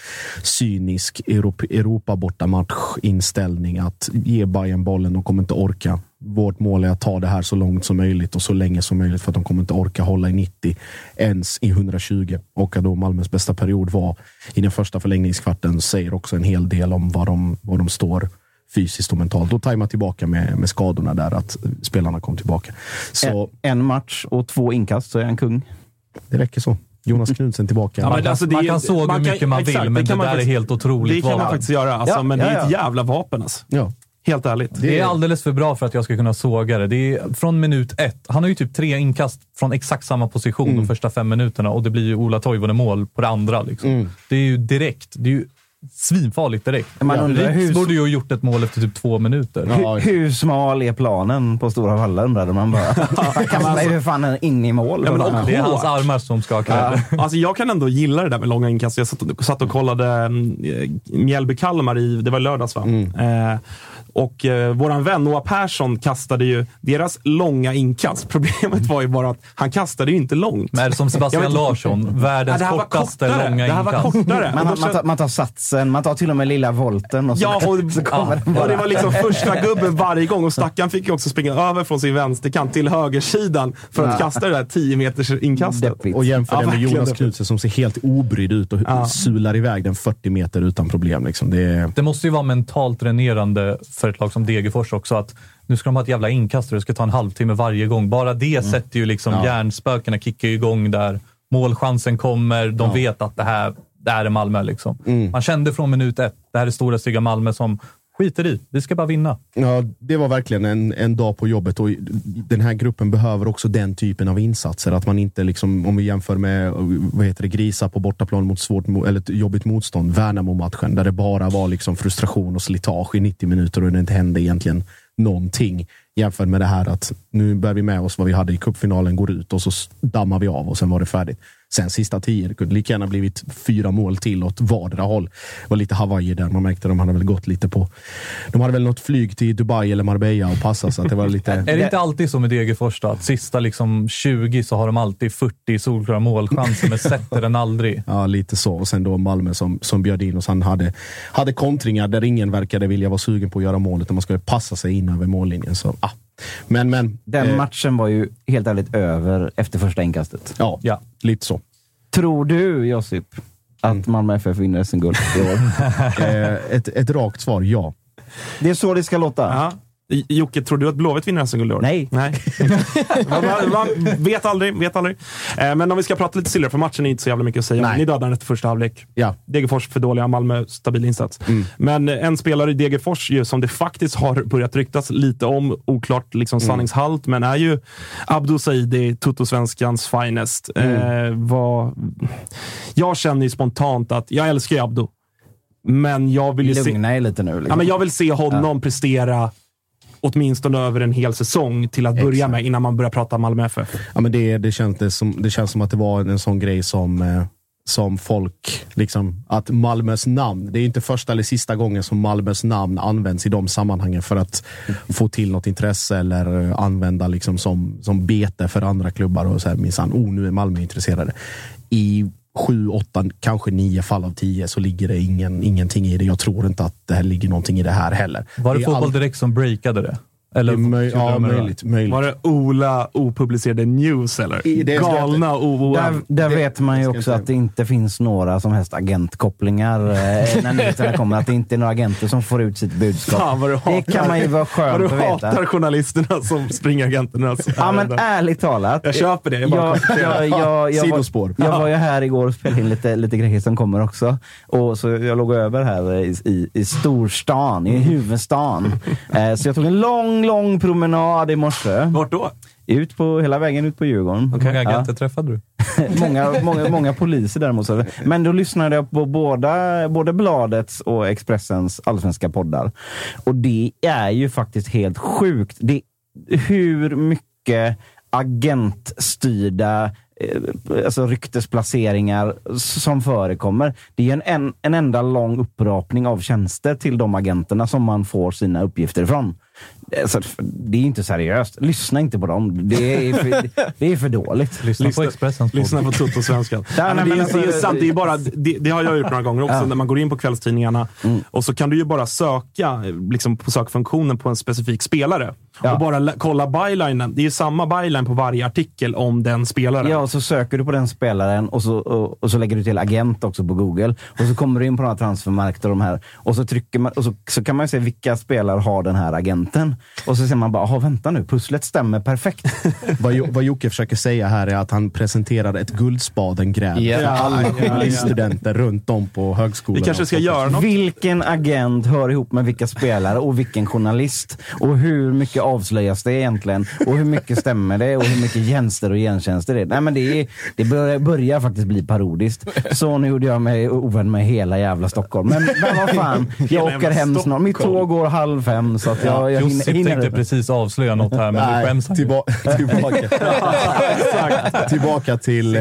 cynisk Europa, Europa bortamatch inställning att ge Bayern bollen, de kommer inte orka. Vårt mål är att ta det här så långt som möjligt och så länge som möjligt för att de kommer inte orka hålla i 90 ens i 120. Och att då Malmös bästa period var i den första förlängningskvarten säger också en hel del om vad de, vad de står fysiskt och mentalt. Och tajma tillbaka med, med skadorna där, att spelarna kom tillbaka. Så En, en match och två inkast så är han kung. det räcker så. Jonas Knudsen tillbaka. Ja, Man men kan, alltså, det är man kan såga hur mycket man exakt, vill, det men det, kan man där är faktiskt- helt otroligt. Det kan man faktiskt göra, alltså, Ja, men det är ja, ett ja. jävla vapen. Alltså. ja. Helt ärligt. Det är alldeles för bra för att jag ska kunna såga det. Det är från minut ett. Han har ju typ tre inkast från exakt samma position Mm. de första fem minuterna och det blir ju Ola Toivonen mål på det andra. Liksom. Mm. Det är ju direkt. Det är ju svinfarligt direkt. Man undrar Riks hur- borde ju ha gjort ett mål efter typ två minuter. Ja. Hur, hur smal är planen på Stora Valla undrade man bara. Han kastar ju för fan in i mål. Ja, men och- Det är hans armar som ska ha cred. Alltså jag kan ändå gilla det där med långa inkast. Jag satt och, satt och kollade mm, Mjällby-Kalmar i, det var lördags va? Eh, och eh, våran vän Noah Persson kastade ju deras långa inkast. Problemet var ju bara att han kastade ju inte långt. Men som Sebastian. Larsson, Ja, världens det här var kortaste kortare. långa Det här var inkast. kortare. Man, man, tar, man tar satsen, man tar till och med lilla volten och så, Ja, och, så kommer den ja, bara. och det var liksom första gubben varje gång och stackaren fick ju också springa över från sin vänsterkant till högersidan för att kasta det där 10 meters inkastet. Deppigt. Och jämför Ja, det med. Jonas Knudsen som ser helt obrydd ut och Ja. sular iväg den 40 meter utan problem. Liksom. Det är, Det måste ju vara mentalt dränerande för ett lag som Degerfors också att nu ska de ha ett jävla inkast och det ska ta en halvtimme varje gång. Bara det sätter ju liksom Ja. hjärnspökena kickar igång där målchansen kommer. De vet att det här, det här är Malmö. Liksom. Man kände från minut ett, det här är stora stygga Malmö som skiter i. Vi ska bara vinna. Ja, det var verkligen en, en dag på jobbet och den här gruppen behöver också den typen av insatser. Att man inte, liksom, om vi jämför med vad heter det, grisar på bortaplan mot svårt, eller ett jobbigt motstånd, Värnamo-matchen, där det bara var liksom frustration och slitage i 90 minuter och det inte hände egentligen någonting. Jämfört med det här att nu bär vi med oss vad vi hade i cupfinalen, går ut och så dammar vi av och sen var det färdigt. Sen sista tio, det kunde lika gärna blivit fyra mål till åt vardera håll. Det var lite Hawaii där, man märkte att de hade väl gått lite på... De hade väl något flyg till Dubai eller Marbella och passa så att det var lite... Är det inte alltid så med Degerfors då? Att sista liksom 20 så har de alltid 40 solklara målchanser, men sätter den aldrig. Ja, lite så. Och sen då Malmö som, som bjöd in oss. Han hade, hade kontringar där ingen verkade vilja vara sugen på att göra målet. Man skulle passa sig in över mållinjen. Så, ah. Men, men. Den eh, matchen var ju helt ärligt över efter första inkastet. Ja, Ja. lite så. Tror du, Josip, att Malmö FF vinner SM-guld i år? Eh, ett, ett rakt svar, ja. Det är så det ska låta. Ja. Jocke, tror du att Blåvitt vinner SM-guld i år? Nej. Nej. man, man, vet aldrig. Vet aldrig. Eh, men om vi ska prata lite silver, för matchen är inte så jävla mycket att säga. Nej. Ni dödade den efter första halvlek. Ja. Degerfors för dåliga, Malmö stabil insats. Men eh, en spelare i Degerfors ju, som det faktiskt har börjat ryktas lite om, oklart liksom sanningshalt, men är ju Abdo Saidi, Toto-svenskans finest. Eh, vad, jag känner ju spontant att jag älskar ju Abdo, men jag vill ju se... Lugna er lite nu. Liksom. Ja, men jag vill se honom prestera åtminstone över en hel säsong till att börja Exakt. med innan man börjar prata Malmö FF. ja men det, det, känns, som, det känns som att det var en sån grej som, eh, som folk... Liksom, att Malmös namn, det är inte första eller sista gången som Malmös namn används i de sammanhangen för att få till något intresse eller eh, använda liksom som, som bete för andra klubbar. och så här, minsann, oh, nu är Malmö intresserade. I sju, åtta, kanske nio fall av tio så ligger det ingen, ingenting i det. Jag tror inte att det här ligger någonting i det här heller. Var det är Fotboll allt- Direkt som breakade det? Eller det är möj- ja, möjligt. möjligt. Var det Ola opublicerade news eller? I- det jag Galna OOM. Där, där Det- vet man ju också att det inte finns några som helst agentkopplingar eh, när nyheterna kommer. Att det inte är några agenter som får ut sitt budskap. Fan vad du hatar, det kan man ju vara vad skönt du att veta. hatar journalisterna som springer agenternas Ja, men ärligt talat. Jag köper det. Jag, bara Jag, jag, jag, jag, var, Sidospår. jag var ju här igår och spelade in lite, lite grejer som kommer också. Och så jag låg över här i, i, i storstan, i huvudstaden. Eh, så jag tog en lång, lång promenad i morse. Vart då? Ut på, hela vägen ut på Djurgården. Hur många Ja. agenter träffade du? många, många, många poliser däremot. Men då lyssnade jag på båda, både Bladets och Expressens allsvenska poddar. Och det är ju faktiskt helt sjukt. Det, hur mycket agentstyrda eh, alltså ryktesplaceringar som förekommer. Det är en, en, en enda lång upprapning av tjänster till de agenterna som man får sina uppgifter ifrån. Alltså, det är inte seriöst. Lyssna inte på dem. Det är för, det är för dåligt. Lyssna, på Expressens podd. Lyssna på Toto-svenskan. Det, är, men alltså- det, är sant, det, är bara, det, det har jag gjort några gånger också, Ja. när man går in på kvällstidningarna och så kan du ju bara söka liksom, på sökfunktionen på en specifik spelare. Ja. Och bara kolla bylinen. Det är ju samma byline på varje artikel om den spelaren. Ja, och så söker du på den spelaren och så, och, och så lägger du till agent också på Google. Och så kommer du in på den här och de här. Och så trycker man och så, så kan man ju se vilka spelare har den här agenten. Och så ser man bara, "Jaha, vänta nu, pusslet stämmer perfekt. Vad, Jo- vad Jocke försöker säga här är att han presenterade ett Guldspaden-gräv Ja. för alla journaliststudenter runt om på högskolan. Vi kanske ska göra något. Vilken agent hör ihop med vilka spelare och vilken journalist? Och hur mycket avslöjas det egentligen? Och hur mycket stämmer det? Och hur mycket tjänster och gentjänster det är? Nej, men det, är, det börjar, börjar faktiskt bli parodiskt. Så nu gjorde jag mig ovän med hela jävla Stockholm. Men, men vad fan, jag åker hem snart. Mitt tåg går halv fem, så att jag, jag hinner, Hinner tänkte precis avslöja något här, men Nej, skäms han ju. tillba tillbaka, tillbaka till...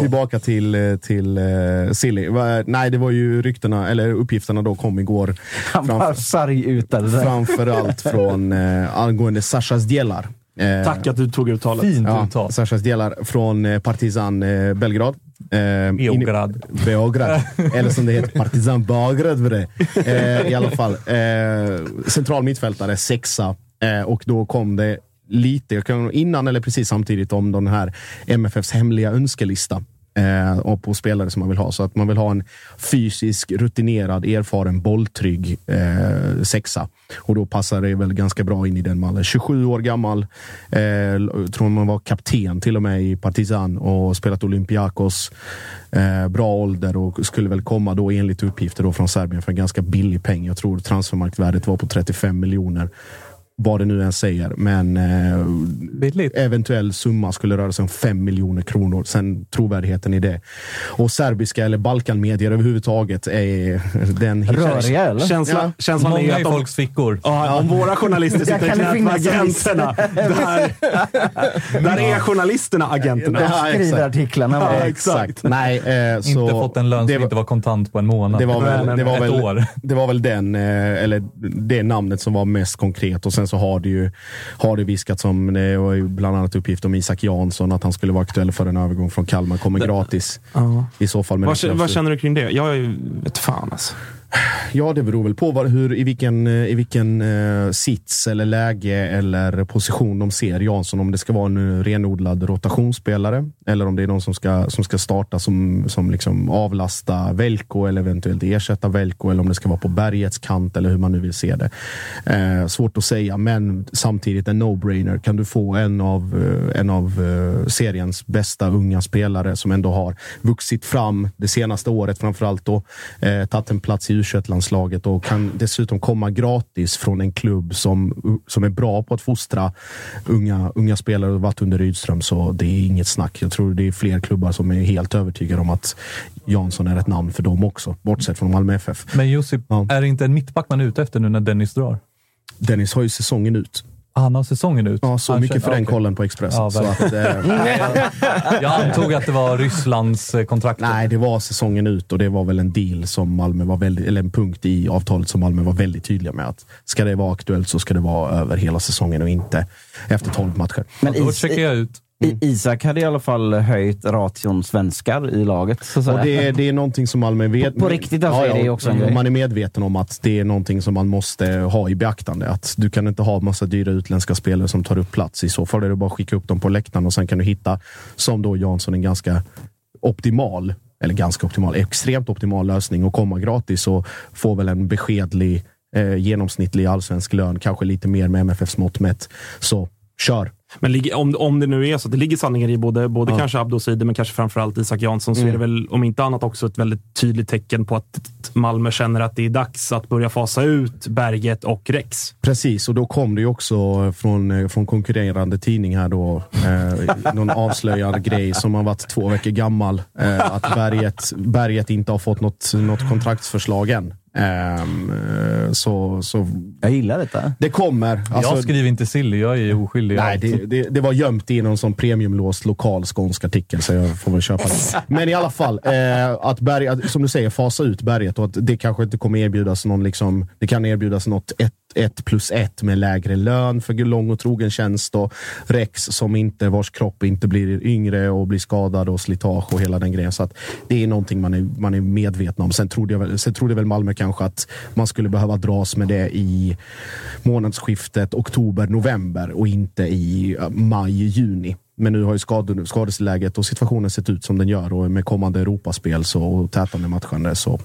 Tillbaka till, till uh, Silly. Nej, det var ju ryktena, eller uppgifterna då kom igår. Han bara Framför, sargutade det. framförallt från uh, angående Sashas Delar. Eh, Tack att du tog uttalet. Fint Ja, uttal. Sashas Delar från eh, Partizan eh, Belgrad. Eh, Beograd. in- Beograd. Eller som det heter, Partizan Beograd. bre. Eh, I alla fall. Eh, central mittfältare, sexa. Eh, och då kom det lite, jag kan, innan eller precis samtidigt om den här MFFs hemliga önskelista eh, och på spelare som man vill ha. Så att man vill ha en fysisk, rutinerad, erfaren, bolltrygg eh, sexa. Och då passar det väl ganska bra in i den mallen. 27 år gammal. Eh, tror man var kapten till och med i Partizan och spelat Olympiakos. Eh, bra ålder och skulle väl komma då enligt uppgifter då från Serbien för en ganska billig peng. Jag tror transfermarktvärdet var på 35 miljoner vad det nu än säger. Men eh, Billigt. eventuell summa skulle röra sig om 5 miljoner kronor. Sen trovärdigheten i det. Och serbiska eller Balkanmedier överhuvudtaget är den... Röriga eller? Känsla, Ja. Känslan är Många i att om, folks fickor. ja, om våra journalister sitter i knät på agenterna, där, där är journalisterna agenterna. Ja, Skriver exakt. artiklarna. Ja, exakt. Nej, eh, så inte fått en lön det som var- inte var kontant på en månad. Det var väl, det var ett väl, år. det var väl den, eh, eller det namnet som var mest konkret. Och sen så har det ju har det viskats om, det var ju bland annat uppgift om Isak Jansson, att han skulle vara aktuell för en övergång från Kalmar. Kommer gratis Ja. i så fall. Vad, känner du kring det? Jag är ju- vet fan alltså. Ja, det beror väl på var, hur, i vilken, eh, i vilken eh, sits eller läge eller position de ser Jansson. Om det ska vara en eh, renodlad rotationsspelare eller om det är någon som ska, som ska starta som, som liksom avlasta Velko eller eventuellt ersätta Velko eller om det ska vara på bergets kant eller hur man nu vill se det. Eh, svårt att säga, men samtidigt en no-brainer. Kan du få en av, eh, en av eh, seriens bästa unga spelare som ändå har vuxit fram det senaste året framförallt då, eh, tagit en plats i u landslaget och kan dessutom komma gratis från en klubb som, som är bra på att fostra unga, unga spelare och varit under Rydström. Så det är inget snack. Jag tror det är fler klubbar som är helt övertygade om att Jansson är ett namn för dem också, bortsett från Malmö FF. Men Josip, Ja. är det inte en mittback man är ute efter nu när Dennis drar? Dennis har ju säsongen ut. Han har säsongen ut. Ja, så Han mycket känner- för den okej. kollen på Expressen. Ja, så att, eh, Jag antog att det var Rysslands eh, kontrakt. Nej, det var säsongen ut och det var väl en deal som Malmö var väldigt, eller en punkt i avtalet som Malmö var väldigt tydliga med att ska det vara aktuellt så ska det vara över hela säsongen och inte efter 12 matcher. Men Då Is- checkar jag ut. I- Isak hade i alla fall höjt ration svenskar i laget. Så. Och det, är, det är någonting som Malmö vet. På- på riktigt alltså är det också en grej. Man är medveten om att det är någonting som man måste ha i beaktande. Att du kan inte ha massa dyra utländska spelare som tar upp plats. I så fall är det bara att skicka upp dem på läktaren och sen kan du hitta, som då Jansson, en ganska optimal, eller ganska optimal, extremt optimal lösning och komma gratis och få väl en beskedlig eh, genomsnittlig allsvensk lön, kanske lite mer med MFFs mått mätt. Så kör! Men om, om det nu är så att det ligger sanningar i både, både kanske Abdo Sidi, men kanske framförallt Isak Jansson, så är det väl om inte annat också ett väldigt tydligt tecken på att Malmö känner att det är dags att börja fasa ut Berget och Rex. Precis, och då kom det ju också från, eh, från konkurrerande tidning här då, eh, någon avslöjande grej som har varit två veckor gammal. Eh, att berget, berget inte har fått något, något kontraktsförslag än. Eh, så, så Jag gillar detta. det kommer. Alltså, jag skriver inte silly, jag är oskyldig. Nej, det, det, det var gömt i någon sån premiumlåst lokal skånsk artikel, så jag får väl köpa det. Men i alla fall, eh, att, berg, som du säger, fasa ut berget och att det kanske inte kommer erbjudas någon, liksom, det kan erbjudas något ett, ett plus ett med lägre lön för lång och trogen tjänst och Rex som inte, vars kropp inte blir yngre och blir skadad och slitage och hela den grejen. Så att det är någonting man är, man är medveten om. Sen trodde, jag väl, sen trodde väl Malmö kanske att man skulle behöva dras med det i månadsskiftet oktober-november och inte i eh, maj-juni. Men nu har ju skade, skadesläget och situationen sett ut som den gör och med kommande Europaspel så, och tätande matchande så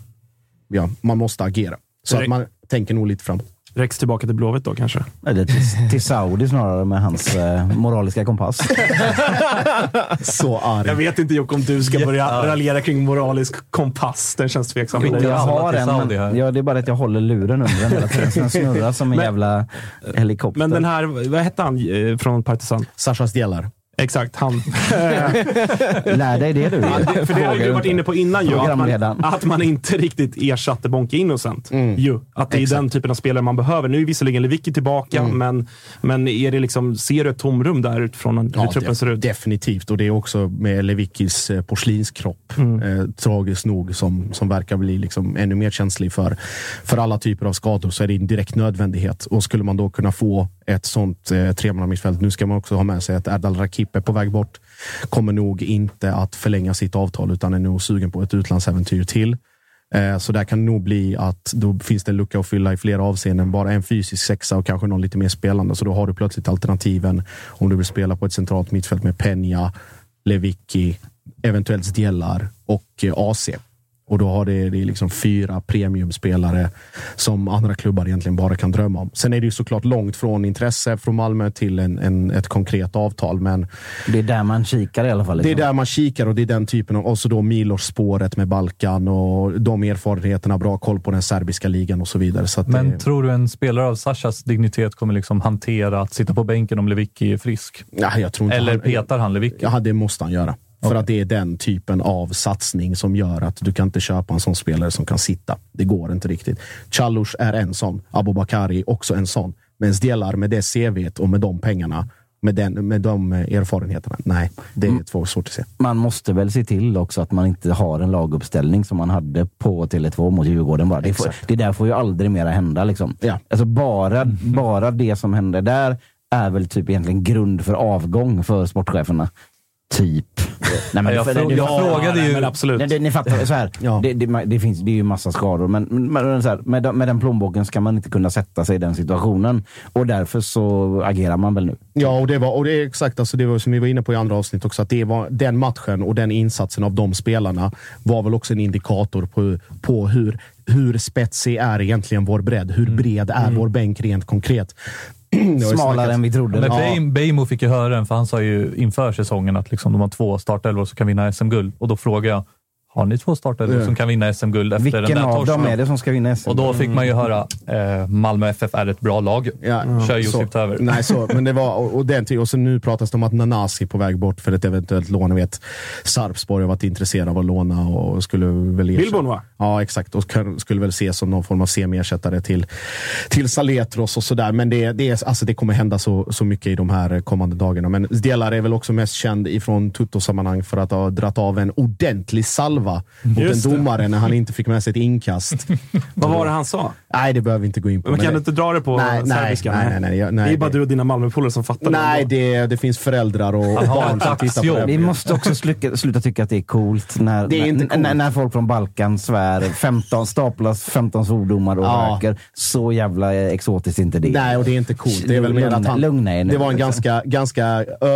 ja, man måste agera. Så att man tänker nog lite framåt. Rex tillbaka till Blåvitt då kanske? Eller till, till Saudi snarare med hans eh, moraliska kompass. Så arg. Jag vet inte Jocke om du ska börja raljera kring moralisk kompass. Den känns tveksam. Skicka Jag har en, men, ja, det är bara att jag håller luren under den hela tiden. Så den snurrar som en Men- jävla helikopter. Men den här, vad hette han eh, från Partisan? Sashas delar. Exakt, han. Lär dig det du. Ja, det- för det har du varit inne på innan ju, att man, att man inte riktigt ersatte Bonke Innocent. Ju, att det är den typen av spelare man behöver. Nu är visserligen Lewicki tillbaka, men, men är det liksom, ser du ett tomrum där utifrån hur Ja, truppen ser ut? Definitivt, och det är också med Lewickis eh, porslinskropp, Mm. eh, tragiskt nog, som, som verkar bli liksom ännu mer känslig för, för alla typer av skador, så är det en direkt nödvändighet. Och skulle man då kunna få ett sånt eh, tremannamittfält, nu ska man också ha med sig att Erdal Rakip är på väg bort, kommer nog inte att förlänga sitt avtal, utan är nog sugen på ett utlandsäventyr till. Eh, Så där kan det nog bli att då finns det en lucka att fylla i flera avseenden. Bara en fysisk sexa och kanske någon lite mer spelande. Så då har du plötsligt alternativen om du vill spela på ett centralt mittfält med Peña, Lewicki, eventuellt Stjellar och eh, AC. Och då har det, det är liksom fyra premiumspelare som andra klubbar egentligen bara kan drömma om. Sen är det ju såklart långt från intresse från Malmö till en, en, ett konkret avtal, men Det är där man kikar i alla fall. det Liksom. är där man kikar och det är den typen av, och så då Milos-spåret med Balkan och de erfarenheterna, bra koll på den serbiska ligan och så vidare. Så att Men det, tror du en spelare av Sashas dignitet kommer liksom hantera att sitta på bänken om Lewicki är frisk? ja, jag tror inte Eller han- petar han Lewicki? Ja, det måste han göra. För att det är den typen av satsning som gör att du kan inte köpa en sån spelare som kan sitta. Det går inte riktigt. Chalus är en sån. Abubakari också en sån. Men Stjelar med det CVt och med de pengarna, med, den, med de erfarenheterna. Nej, det är Mm. två svårt att se. Man måste väl se till också att man inte har en laguppställning som man hade på Tele2 mot Djurgården. Bara. Det, får, det där får ju aldrig mera hända. Liksom. Ja. Alltså bara, bara det som händer där är väl typ egentligen grund för avgång för sportcheferna. Typ. Nej, men Jag för- frå- det- jag frågade ju- Men absolut. Nej, det, ni fattar, så här, Ja. det, det, det, finns, det är ju massa skador, men, men här, med, med den plånboken ska man inte kunna sätta sig i den situationen. Och därför så agerar man väl nu. Ja, och det, var, och det är exakt alltså det var som vi var inne på i andra avsnitt också, att det var den matchen och den insatsen av de spelarna var väl också en indikator på, på hur, hur spetsig är egentligen vår bredd? Hur bred är vår bänk rent konkret? Smalare än vi trodde. Men Ja. Beijmo fick ju höra den, för han sa ju inför säsongen att liksom de har två startelvor som kan vinna SM-guld. Och då frågade jag, har ni två startelvor Ja. som kan vinna SM-guld efter den Vilken där av torschen? dem är det som ska vinna SM? Och då fick man ju höra, eh, Malmö FF är ett bra lag. Ja, Kör. Josip över. Nej, så, men det var, och, och, den, och så nu pratas det om att Nanasi är på väg bort för ett eventuellt lån. Jag vet, Sarpsborg har varit intresserade av att låna och skulle väl Billborn, va? Ja, exakt. Och skulle väl ses som någon form av semi-ersättare till, till Saletros och sådär. Men det, det, är, alltså, det kommer hända så, så mycket i de här kommande dagarna. Men Delar är väl också mest känd ifrån Tutto-sammanhang för att ha dratt av en ordentlig salva mot Just en det. domare när han inte fick med sig ett inkast. Vad var det han sa? Nej, det behöver vi inte gå in på. Men kan det- du inte dra det på Nej, nej, serbiska? nej, nej, nej, jag- nej, det är bara det- du och dina Malmöpolare som fattar Nej, det. det, det finns föräldrar och barn som tittar på det. Vi måste också sluta, sluta tycka att det är coolt när, Det är inte coolt. när, när folk från Balkan svär 15, staplas 15 svordomar och Ja. röker. Så jävla exotiskt är inte det. Nej, och det är inte coolt. Det är väl mer att han... Lugna er nu. Det var en ganska, ganska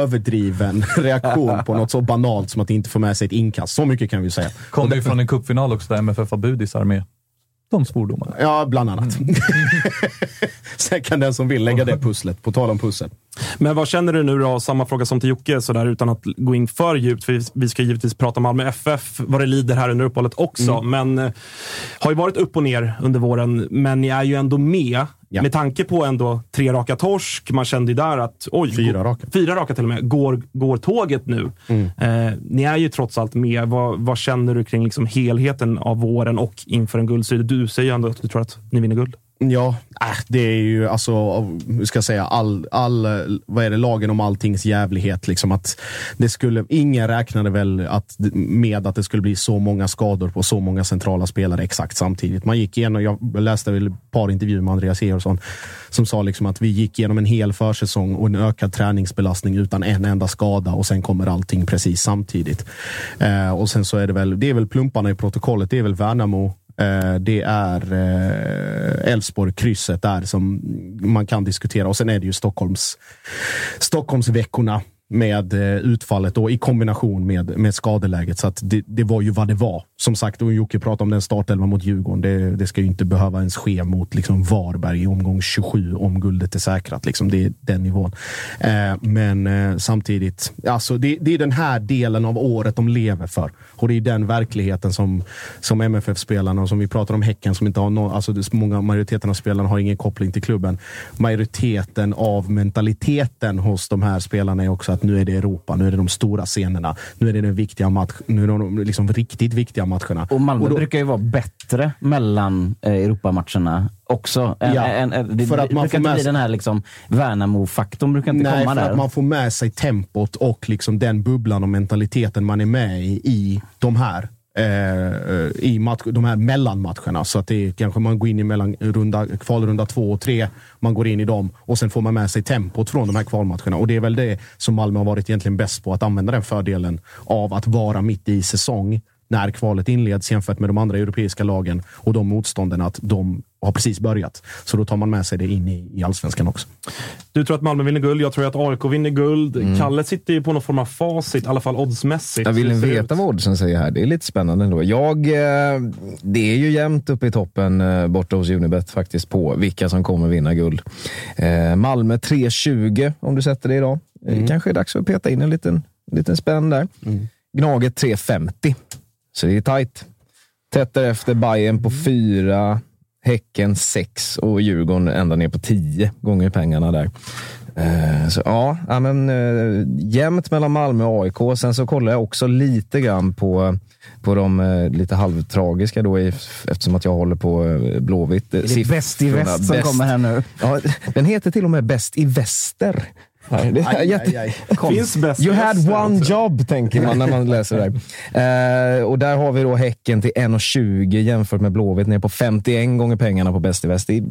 överdriven reaktion på något så banalt som att inte få med sig ett inkast. Så mycket kan vi säga. Kommer ju från en cupfinal också där MFF har budisar med de svordomarna. Ja, bland annat. Sen kan den som vill lägga det pusslet, på tal om pussel. Men vad känner du nu då? Samma fråga som till Jocke, så där, utan att gå in för djupt. För vi ska givetvis prata Malmö FF, vad det lider här under uppehållet också. Men eh, har ju varit upp och ner under våren, men ni är ju ändå med. Ja. Med tanke på ändå tre raka torsk. Man kände ju där att, oj. Fyra raka. Fyra raka till och med. Går, går tåget nu? Eh, ni är ju trots allt med. Vad, vad känner du kring liksom helheten av våren och inför en guldstrid? Du säger ju ändå att du tror att ni vinner guld. Ja, äh, det är ju alltså, hur ska jag säga, all, all, vad är det, lagen om alltings jävlighet. Liksom att det skulle, ingen räknade väl att, med att det skulle bli så många skador på så många centrala spelare exakt samtidigt. Man gick igenom, jag läste väl ett par intervjuer med Andreas Georgsson som sa liksom att vi gick igenom en hel försäsong och en ökad träningsbelastning utan en enda skada och sen kommer allting precis samtidigt. Eh, och sen så är det väl, det är väl plumparna i protokollet, det är väl Värnamo Eh, det är eh, Elfsborg, krysset där som man kan diskutera. Och sen är det ju Stockholms, Stockholmsveckorna med eh, utfallet då, i kombination med, med skadeläget. Så att det, det var ju vad det var. Som sagt, och Jocke pratade om den startelvan mot Djurgården. Det, det ska ju inte behöva ens ske mot liksom Varberg i omgång 27 om guldet är säkrat. Liksom. Det är den nivån. Eh, men eh, samtidigt, alltså det, det är den här delen av året de lever för. Och det är den verkligheten som, som MFF-spelarna och som vi pratar om Häcken som inte har någon, alltså många, majoriteten av spelarna har ingen koppling till klubben. Majoriteten av mentaliteten hos de här spelarna är också att nu är det Europa, nu är det de stora scenerna, nu är det den viktiga match, nu är det de liksom riktigt viktiga matcherna. Och Malmö då- brukar ju vara bättre mellan eh, Europamatcherna också. En, Ja, en, en, det för att man brukar får med sig- den här liksom, Värnamo-faktorn brukar inte Nej, komma för där. att man får med sig tempot och liksom den bubblan och mentaliteten man är med i, i de här eh, i match, de här mellanmatcherna. Så att det är, kanske man går in i mellan runda, kvalrunda två och tre, man går in i dem och sen får man med sig tempot från de här kvalmatcherna. Och det är väl det som Malmö har varit egentligen bäst på, att använda den fördelen av att vara mitt i säsong när kvalet inleds jämfört med de andra europeiska lagen och de motstånden att de har precis börjat. Så då tar man med sig det in i, i allsvenskan också. Du tror att Malmö vinner guld. Jag tror att AIK vinner guld. Mm. Kalle sitter ju på någon form av facit, i alla fall oddsmässigt. Jag vill veta ut? vad oddsen säger här? Det är lite spännande ändå. Jag, eh, det är ju jämnt uppe i toppen eh, borta hos Unibet faktiskt på vilka som kommer vinna guld. Eh, Malmö 3.20 om du sätter det idag. Mm. Kanske är dags att peta in en liten, liten spänn där. Gnaget 3.50. Så det är tajt. Tätt därefter Bayern på 4, Häcken 6 och Djurgården ända ner på 10 gånger pengarna där. Eh, Så ja, men, eh, jämnt mellan Malmö och AIK. Sen så kollar jag också lite grann på, på de eh, lite halvtragiska då, eftersom att jag håller på Blåvitt. Det är Bäst i väst som kommer här nu. Ja, den heter till och med Bäst i väster. Nej, det är jätte... Finns bäst You had one också. job, tänker man när man läser det där. Eh, och där har vi då Häcken till 1,20 jämfört med Blåvitt ner på 51 gånger pengarna på Bäst i väst. Det är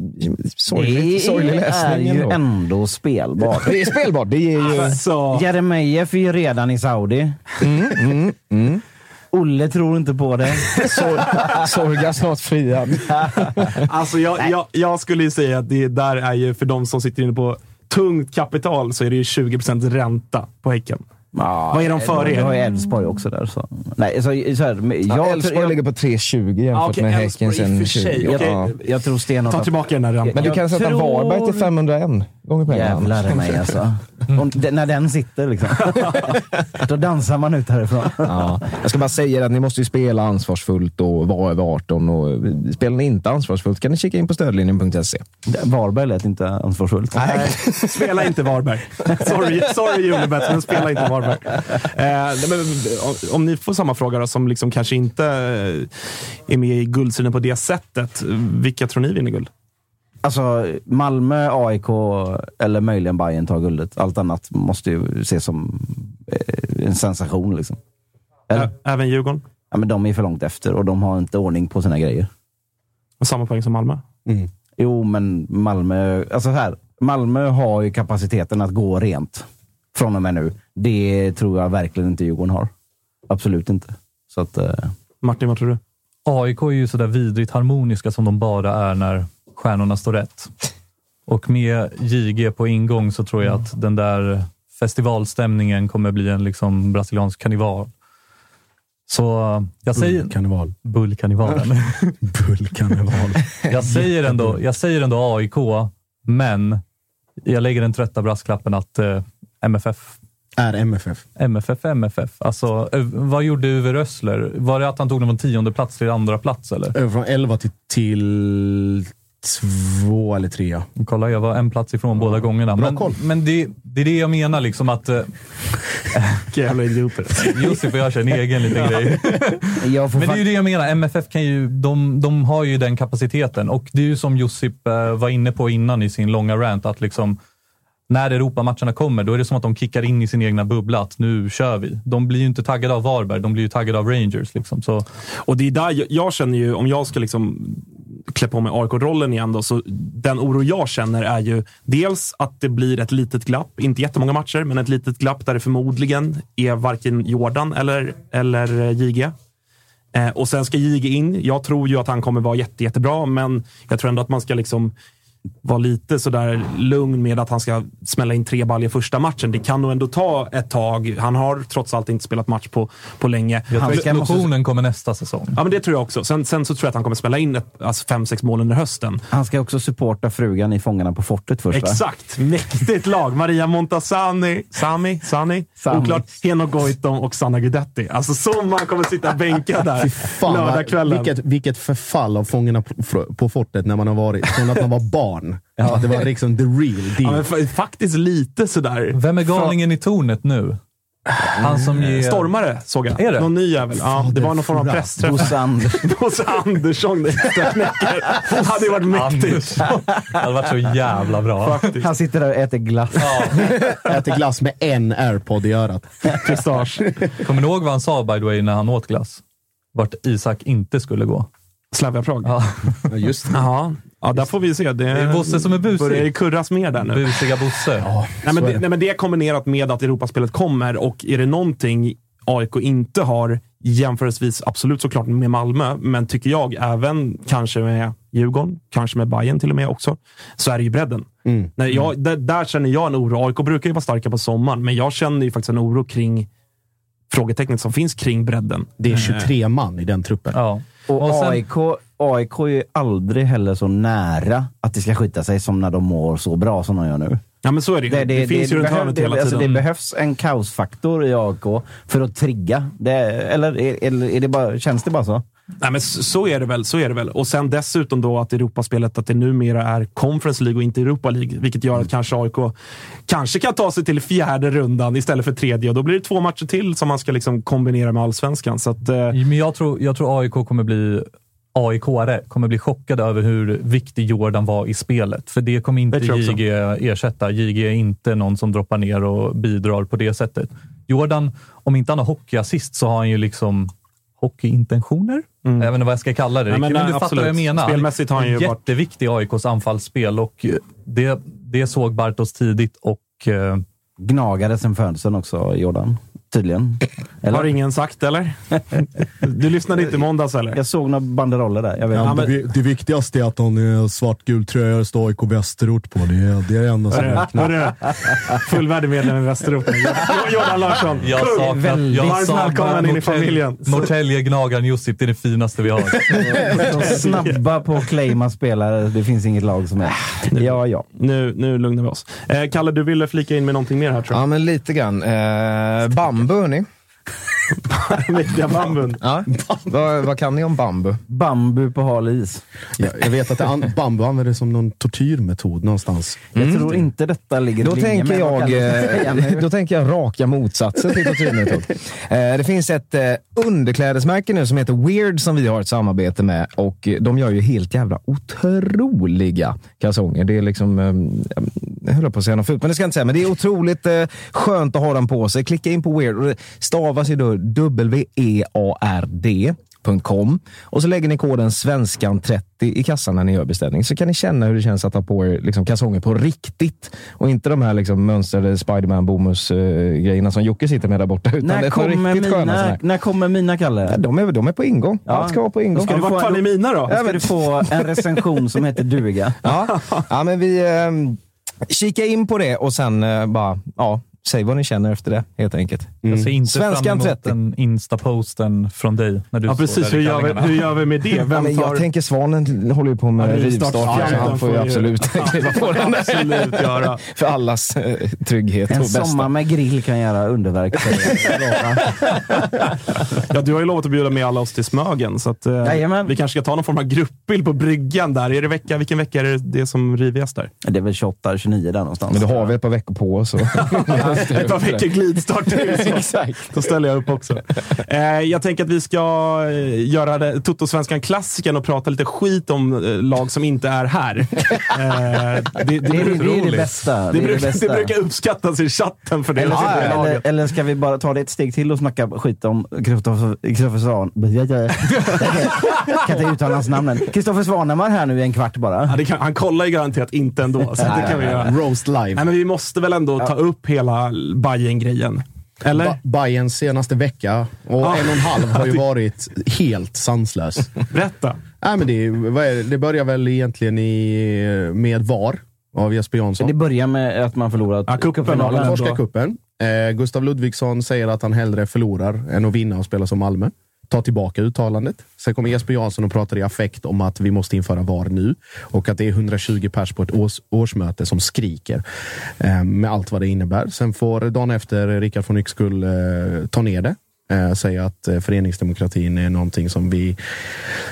sorgligt, sorglig Det är läsning ju ändå. ändå spelbart. Det är spelbart. Det ger ju... Så, Jeremejeff är ju redan i Saudi. Mm, Olle tror inte på det. Sor- Sorga snart friad. alltså jag, jag, jag skulle ju säga att det där är ju för de som sitter inne på tungt kapital så är det ju 20% ränta på Häcken. Ja, Vad är de för Du er? har ju Elfsborg också där. Så. Nej, så, så här, jag, Ja, Elfsborg jag, ligger på 3,20 jämfört Ja, okej, med Häcken sen för sig. 20. Okej. Ja. jag tror stenhårt Ta tillbaka den här räntan. Men du Jag kan sätta tror- Varberg till 501 gånger pengarna. Jävlar i mig alltså. Om, det, när den sitter liksom. Då dansar man ut härifrån. Ja. Jag ska bara säga att ni måste ju spela ansvarsfullt och vara över 18. Och spelar ni inte ansvarsfullt kan ni kika in på stödlinjen.se. Varberg lät inte ansvarsfullt. Nej, spela inte Varberg. Sorry, sorry Unibet, men spela inte Varberg. Eh, men, om, om ni får samma fråga då, som liksom kanske inte eh, är med i guldstriden på det sättet. Vilka tror ni vinner guld? Alltså, Malmö, AIK eller möjligen Bayern tar guldet. Allt annat måste ju ses som eh, en sensation. Liksom. Eller? Ä- Även Djurgården? Ja, men de är för långt efter och de har inte ordning på sina grejer. Och samma poäng som Malmö? Jo, men Malmö, alltså här, Malmö har ju kapaciteten att gå rent från och med nu. Det tror jag verkligen inte Djurgården har. Absolut inte. Så att, eh, Martin, vad tror du? AIK är ju sådär vidrigt harmoniska som de bara är när stjärnorna står rätt. Och med JG på ingång så tror jag att den där festivalstämningen kommer bli en liksom brasiliansk karneval. Så eh, jag säger... Bullkarneval. Bullkarnevalen. Bullkarneval. jag, säger ändå, jag säger ändå AIK, men jag lägger den trötta brasklappen att eh, MFF Är MFF. MFF, MFF. Alltså, vad gjorde Uwe Rössler? Var det att han tog den från tionde plats till andra plats eller? Från 11 till, till två eller tre. ja. Kolla, jag var en plats ifrån båda gångerna. Bra Men, koll. men det, det är det jag menar, liksom att eh, Vilka jävla idioter. Josef och jag kör en egen liten grej. jag får Men det är ju det jag menar. MFF kan ju, de, de har ju den kapaciteten. Och det är ju som Josip eh, var inne på innan i sin långa rant, att liksom när Europamatcherna kommer, då är det som att de kickar in i sin egna bubbla. Att nu kör vi. De blir ju inte taggade av Varberg, de blir ju taggade av Rangers. Liksom. Så, Och det är där jag, jag känner ju, om jag ska liksom klä på mig AIK-rollen igen, då, så den oro jag känner är ju dels att det blir ett litet glapp, inte jättemånga matcher, men ett litet glapp där det förmodligen är varken Jordan eller, eller eh, JG. Eh, och sen ska JG in. Jag tror ju att han kommer vara jätte, jättebra, men jag tror ändå att man ska liksom vara lite sådär lugn med att han ska smälla in tre baljor första matchen. Det kan nog ändå ta ett tag. Han har trots allt inte spelat match på, på länge. explosionen kommer nästa säsong. Ja, men det tror jag också. Sen, sen så tror jag att han kommer spela in ett, alltså fem, sex mål under hösten. Han ska också supporta frugan i Fångarna på fortet först va? Exakt! Mäktigt lag. Maria Montazani, Sami, Sani, Sami. oklart, Henok Goitom och Sanna Guidetti. Alltså som man kommer sitta bänkad där Fan, lördagskvällen. vilket, vilket förfall av Fångarna på, på fortet när man har varit. Från att man var barn. Att det var liksom the real Ja, deal. men fa- faktiskt lite sådär. Vem är galningen i tornet nu? Han som ger... Stormare såg jag. Är det? Någon ny jävel. Ja, det var någon form av pressträff. Bosse Anders. Bosse Andersson, det hade ju varit mäktigt. Andersson. Det hade varit så jävla bra. Faktiskt. Han sitter där och äter glass. Äter glass med en airpod i örat. Kommer ni ihåg vad han sa by the way när han åt glass? Vart Isak inte skulle gå. Slavia Prag. Ja. Ja, just det. Ja, ja, där får vi se. Det, är Bosse som är busig. börjar kurras mer där nu. Busiga Bosse. Nej men, det, nej, men det kombinerat med att Europaspelet kommer och är det någonting AIK inte har jämförelsevis, absolut såklart med Malmö, men tycker jag även kanske med Djurgården, kanske med Bayern till och med också, så är det ju bredden. Mm. När jag, där, där känner jag en oro. AIK brukar ju vara starka på sommaren, men jag känner ju faktiskt en oro kring frågetecknet som finns kring bredden. Det är 23 man i den truppen. Ja. Och, Och sen- AIK, AIK är ju aldrig heller så nära att det ska skita sig som när de mår så bra som de gör nu. Ja, men så är det ju. Det, finns ju runt hörnet det, hela alltså, tiden. det behövs en kaosfaktor i AIK för att trigga. Det, eller är, är det bara, känns det bara så? Nej, men så är det väl. Så är det väl. Och sen dessutom då att Europaspelet att det numera är Conference League och inte Europa League, vilket gör att kanske AIK kanske kan ta sig till fjärde rundan istället för tredje. Och då blir det två matcher till som man ska liksom kombinera med allsvenskan. Så att, eh, Men jag tror, jag tror AIK kommer bli AIK-are kommer bli chockade över hur viktig Jordan var i spelet. För det kommer inte Det. JG ersätta. JG är inte någon som droppar ner och bidrar på det sättet. Jordan, om inte han har hockeyassist så har han ju liksom hockeyintentioner. Jag vet inte vad jag ska kalla det. Nej, men men, du fattar vad jag menar. Spelmässigt har han ju jätteviktig i AIKs anfallsspel och det, det såg Bartos tidigt och eh, Gnagade sen fönstren också, Jordan. Tydligen. Eller? har ingen sagt, eller? Du lyssnade inte i måndags, eller? Jag såg några banderoller där. Jag vet Ja, men- det, det viktigaste är att han är svartgul tröja det står AIK Västerort på. Det är det, är det enda som räknas. Fullvärdig medlem i Västerort. Jordan Larsson. jag saknar... väldigt Jag varmt välkommen in i familjen. Norrtälje, Gnagaren, Josip. Det är det finaste vi har. De snabba på att claima spelare. Det finns inget lag som är... Ja, ja. Nu, nu lugnar vi oss. Eh, Kalle, du ville flika in med någonting mer här, tror jag. Ja, men lite grann. Eh, bambu, hörni. Viktiga bambun. Ja. vad, vad kan ni om bambu? Bambu på hal is. Jag, jag vet att det an, bambu använder som någon tortyrmetod någonstans. Jag tror inte detta ligger Då i linje tänker, jag, eh, då tänker jag raka motsatsen till tortyrmetod. Eh, det finns ett eh, underklädesmärke nu som heter Weird som vi har ett samarbete med och de gör ju helt jävla otroliga kalsonger. Det är liksom, jag höll på att säga något fult, men det ska jag inte säga. Men det är otroligt skönt att ha den på sig. Klicka in på Weird och det stavas ju då W-E-A-R-D. .com. Och så lägger ni koden svenskan30 i kassan när ni gör beställning. Så kan ni känna hur det känns att ha på er liksom, kalsonger på riktigt. Och inte de här liksom, mönstrade Spiderman bomus grejerna som Jocke sitter med där borta. Utan det När är på kommer, riktigt sköna mina, här. när kommer mina, Kalle? Ja, de, är, de är på ingång. Ja. Allt ska vara på ingång. Ska du få fan är en- mina då? Då ska du få en recension som heter duga. Ja, ja men vi eh, kika in på det och sen eh, bara, ja, säg vad ni känner efter det helt enkelt. Jag ser inte Svenskan fram emot 30. den Insta-posten från dig när du Ja, precis. Hur gör, vi, hur gör vi med det? Vem tar... jag tänker Svanen håller ju på med Ja, rivstart, så han får ju absolut kliva på den. absolut göra. För allas eh, trygghet En och bästa. sommar med grill kan göra underverk. Ja, du har ju lovat att bjuda med alla oss till Smögen, så att, eh, vi kanske ska ta någon form av gruppbild på bryggan där. Är det vecka, vilken vecka är det, det som rivgäst där? det är väl 28, 29 där någonstans. Men då har vi ett par veckor på oss. så- Ett par veckor glidstart till. Exakt. Då ställer jag upp också. Eh, jag tänker att vi ska eh, göra det, Toto-svenskan klassiken och prata lite skit om eh, lag som inte är här. Eh, det, det, Det är, det, är det bästa. det, Det, är det, brukar, bästa. det brukar uppskattas i chatten för det. Eller, Ja, ja, eller, eller ska vi bara ta det ett steg till och snacka skit om Kristoffer Svan? kan inte uttala hans namn än. Kristoffer Svanemar här nu i en kvart bara. Ja, det kan, han kollar ju garanterat inte ändå. Så det kan vi göra. Roast live. Nej, men vi måste väl ändå ta upp hela bayern grejen Eller? Ba- Bayerns senaste vecka och Ja. en och en halv har ju varit helt sanslös. Berätta. Nej, men det, är- vad är det? det börjar väl egentligen i, med VAR av Jesper Jansson. Det börjar med att man förlorat Ja, cupen cupfinalen. har väl Torska kuppen. Eh, Gustav Ludvigsson säger att han hellre förlorar än att vinna och spela som Malmö. Ta tillbaka uttalandet. Sen kommer Jesper Jansson och pratar i affekt om att vi måste införa VAR nu och att det är 120 pers på ett års, årsmöte som skriker eh, med allt vad det innebär. Sen får dagen efter Rickard von Yxkull eh, ta ner det. Eh, säga att eh, föreningsdemokratin är någonting som vi,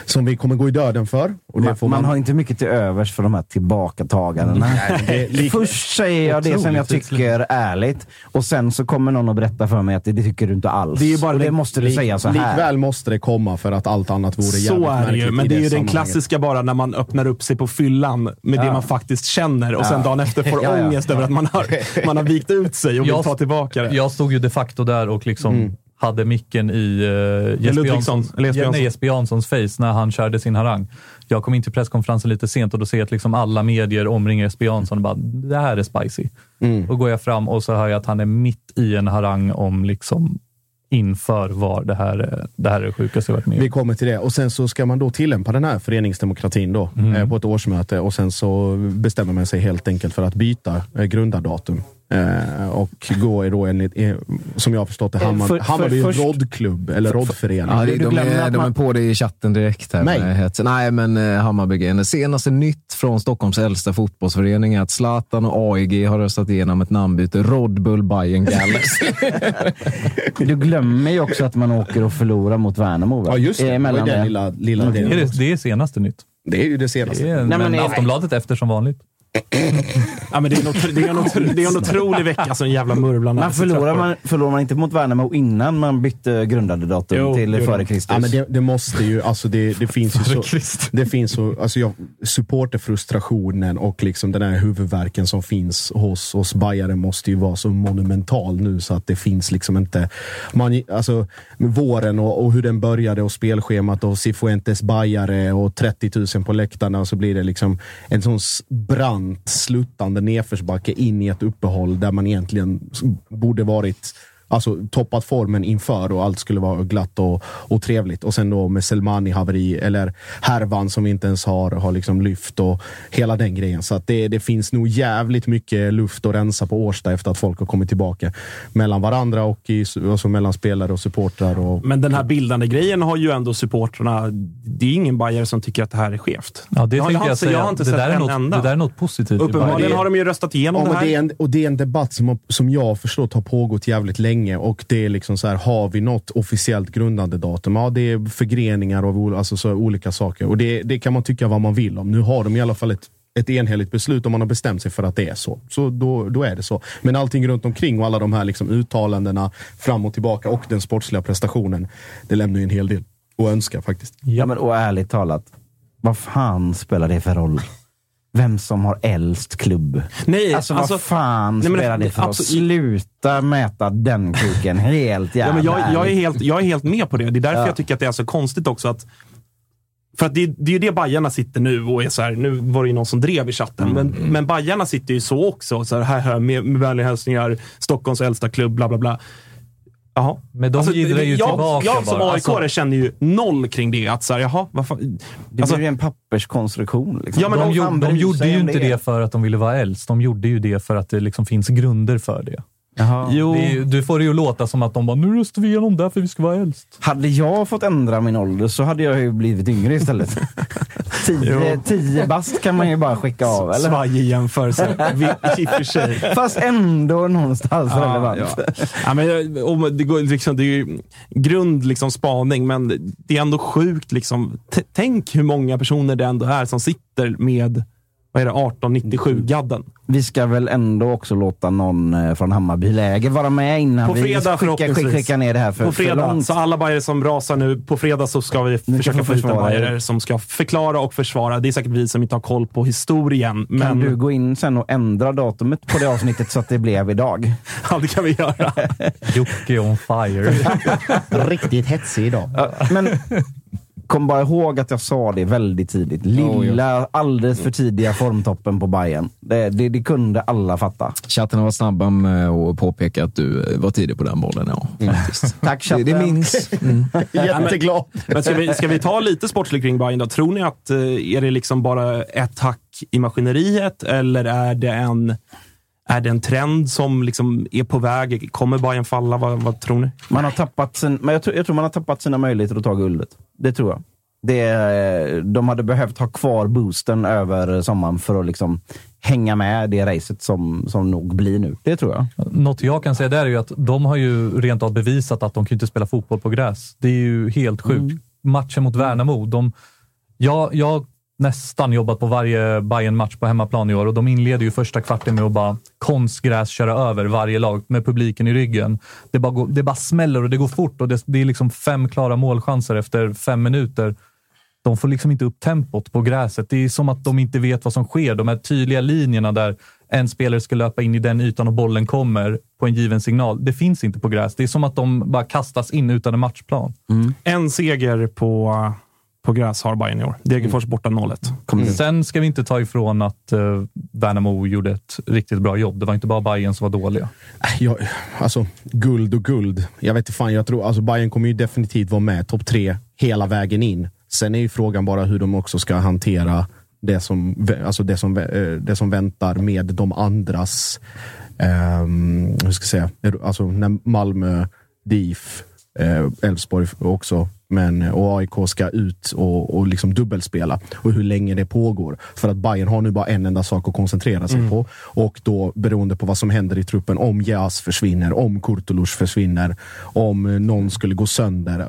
som vi kommer gå i döden för. Och det Man, får man har inte mycket till övers för de här tillbakatagandena. Först säger jag det som jag tycker är ärligt och sen så kommer någon att berätta för mig att det, det tycker du inte alls. Det är bara och det måste du Lik- säga så här. Likväl måste det komma för att allt annat vore jävligt Så är det ju, men det är ju den klassiska bara när man öppnar upp sig på fyllan med det Ja. man faktiskt känner och sen dagen efter får Ja, ja. ångest över att man har, man har vikt ut sig och vill Jag- ta tillbaka det. Jag stod ju de facto där och liksom hade micken i uh, Jesper, Janssons, Jansson. Jesper face när han körde sin harang. Jag kom in till presskonferensen lite sent och då ser jag att liksom alla medier omringar Jesper Jansson och bara “det här är spicy”. Då går jag fram och så hör jag att han är mitt i en harang om liksom inför var det här, det här är det sjukaste jag varit med om. Vi kommer till det. Och sen så ska man då tillämpa den här föreningsdemokratin då, eh, på ett årsmöte och sen så bestämmer man sig helt enkelt för att byta eh, grundardatum. Eh, och gå i då enligt, eh, som jag har förstått det, Eh, Hammar, för- Hammarby för- först- roddklubb eller roddförening. Ja, det, de, är, att de man- är på det i chatten direkt. Här Nej. med hetsen. Nej, men eh, Hammarby. Senaste nytt från Stockholms äldsta fotbollsförening är att Zlatan och AIG har röstat igenom ett namnbyte. Red Bull Bayern Galaxy. Du glömmer ju också att man åker och förlorar mot Värnamo. va? Ja, just det. Emellan den det. lilla, lilla Det är, det, det är senaste nytt. Det är ju det senaste. Det är, Nej, men men är- Aftonbladet efter som vanligt. Ja, men det, är en, otro- det, är otro- det är en otrolig vecka som jävla murvlarna. Men förlorar man, förlorar man inte mot Värnamo innan man bytte grundande datum Jo, till jo, före. Kristus? Ja, men det, det måste ju, alltså det, det finns ju så, det finns så, alltså jag, supporterfrustrationen och liksom den här huvudvärken som finns hos oss bajare måste ju vara så monumental nu så att det finns liksom inte, man, alltså våren och, och hur den började och spelschemat och Cifuentes bajare och 30 000 på läktarna och så blir det liksom en sån s- brant sluttande nedförsbacke in i ett uppehåll där man egentligen borde varit Alltså toppat formen inför och allt skulle vara glatt och, och trevligt. Och sen då med Selmani haveri eller härvan som vi inte ens har, har liksom lyft och hela den grejen. Så att det, det finns nog jävligt mycket luft att rensa på Årsta efter att folk har kommit tillbaka mellan varandra och i, alltså mellan spelare och supportrar. Och, Men den här bildande grejen har ju ändå supportrarna. Det är ingen bajare som tycker att det här är skevt. Ja, det jag, har jag inte, säga. jag har inte det, sett där är en något, enda. det där är något positivt. Uppenbarligen har de ju röstat igenom Ja, det men det, är här. en, och det är en debatt som, som jag har förstått har pågått jävligt länge. Och det är liksom så här, har vi något officiellt grundande datum? Ja, det är förgreningar av alltså så olika saker. Och det, det kan man tycka vad man vill om. Nu har de i alla fall ett, ett enhälligt beslut om man har bestämt sig för att det är så. Så då, då är det så. Men allting runt omkring och alla de här liksom uttalandena fram och tillbaka och den sportsliga prestationen, det lämnar ju en hel del att önska faktiskt. Ja, men, och ärligt talat, vad fan spelar det för roll? Vem som har äldst klubb? Nej, Alltså, vad alltså- fan Nej, men spelar det- för roll? absolut- Sluta mäta den kuken. Helt jävla Ja, men jag, jag, är helt, jag är helt med på det. Det är därför Ja. jag tycker att det är så konstigt också att för att det, det är ju det Bajarna sitter nu och är så här, nu var det ju någon som drev i chatten, men, men Bajarna sitter ju så också. Så här, här, här med, med vänliga hälsningar, Stockholms äldsta klubb, bla bla bla. Jaha. Men de gidrar ju jag, tillbaka Jag som aik Alltså- känner ju noll kring det. Att så här, jaha, vad fan. Det Alltså, blir ju en papperskonstruktion. Liksom. Ja, men de, de- de bryr gjorde ju inte det för att de ville vara äldst. De gjorde ju det för att det liksom finns grunder för det. Jaha. jo, det du får det ju låta som att de bara, nu röstar vi igenom det för vi ska vara äldst. Hade jag fått ändra min ålder så hade jag ju blivit yngre istället. tio, tio bast kan man ju bara skicka av, eller? svajig jämförelse. I och för sig. Fast ändå någonstans Ja, relevant. ja. Ja, men, jag- det, går, liksom, det är ju grund liksom, spaning, men det är ändå sjukt. Liksom. T- Tänk hur många personer det ändå är som sitter med vad är det, 1897-gadden. Vi ska väl ändå också låta någon eh, från Hammarby-läger vara med innan På fredag vi skickar, skickar, skickar ner det här för, På för fredag, långt. så alla bajare som rasar nu, på fredag så ska vi Ni försöka kan få hit en bajare som ska förklara och försvara. Det är säkert vi som inte har koll på historien, Kan men du gå in sen och ändra datumet på det avsnittet så att det blev idag? ja, det kan vi göra. Jocke on fire. Riktigt hetsig idag. Men kom bara ihåg att jag sa det väldigt tidigt. Lilla, alldeles för tidiga formtoppen på Bayern. Det, det, det kunde alla fatta. Chatten varit snabba med att påpeka att du eh, var tidig på den bollen. Ja, faktiskt. Tack det, chatten. det minns. Mm. Jätteglad. Men ska vi, ska vi ta lite sportsligt kring Bayern då? Tror ni att eh, är det liksom bara ett hack i maskineriet eller är det en, är det en trend som liksom är på väg? Kommer Bayern falla? Vad, vad tror ni? Man har tappat sin, men jag, tror, jag tror man har tappat sina möjligheter att ta guldet. Det tror jag. Det, de hade behövt ha kvar boosten över sommaren för att liksom hänga med det racet som, som nog blir nu. Det tror jag. Något jag kan säga där är ju att de har ju rent av bevisat att de kan inte spela fotboll på gräs. Det är ju helt sjukt. Matchen mot Värnamo, de, jag, jag nästan jobbat på varje bayern match på hemmaplan i år och de inleder ju första kvarten med att bara konstgräs köra över varje lag med publiken i ryggen. Det bara, går, det bara smäller och det går fort och det, det är liksom fem klara målchanser efter fem minuter. De får liksom inte upp tempot på gräset. Det är som att de inte vet vad som sker. De här tydliga linjerna där en spelare ska löpa in i den ytan och bollen kommer på en given signal. Det finns inte på gräs. Det är som att de bara kastas in utan en matchplan. En seger på, på gräs har Bayern i år. Degerfors borta 0-1. Mm. Sen ska vi inte ta ifrån att uh, Värnamo gjorde ett riktigt bra jobb. Det var inte bara Bayern som var dåliga. Äh, jag, alltså, guld och guld. Jag vet inte fan, jag tror alltså Bayern kommer ju definitivt vara med topp tre hela vägen in. Sen är ju frågan bara hur de också ska hantera det som, alltså det som, eh, det som väntar med de andras, um, hur ska jag säga, alltså när Malmö, DIF, eh, Elfsborg också men, och AIK ska ut och, och liksom dubbelspela. Och hur länge det pågår. För att Bayern har nu bara en enda sak att koncentrera sig mm. på. Och då beroende på vad som händer i truppen, om Jas försvinner, om Kurtulus försvinner, om någon skulle gå sönder.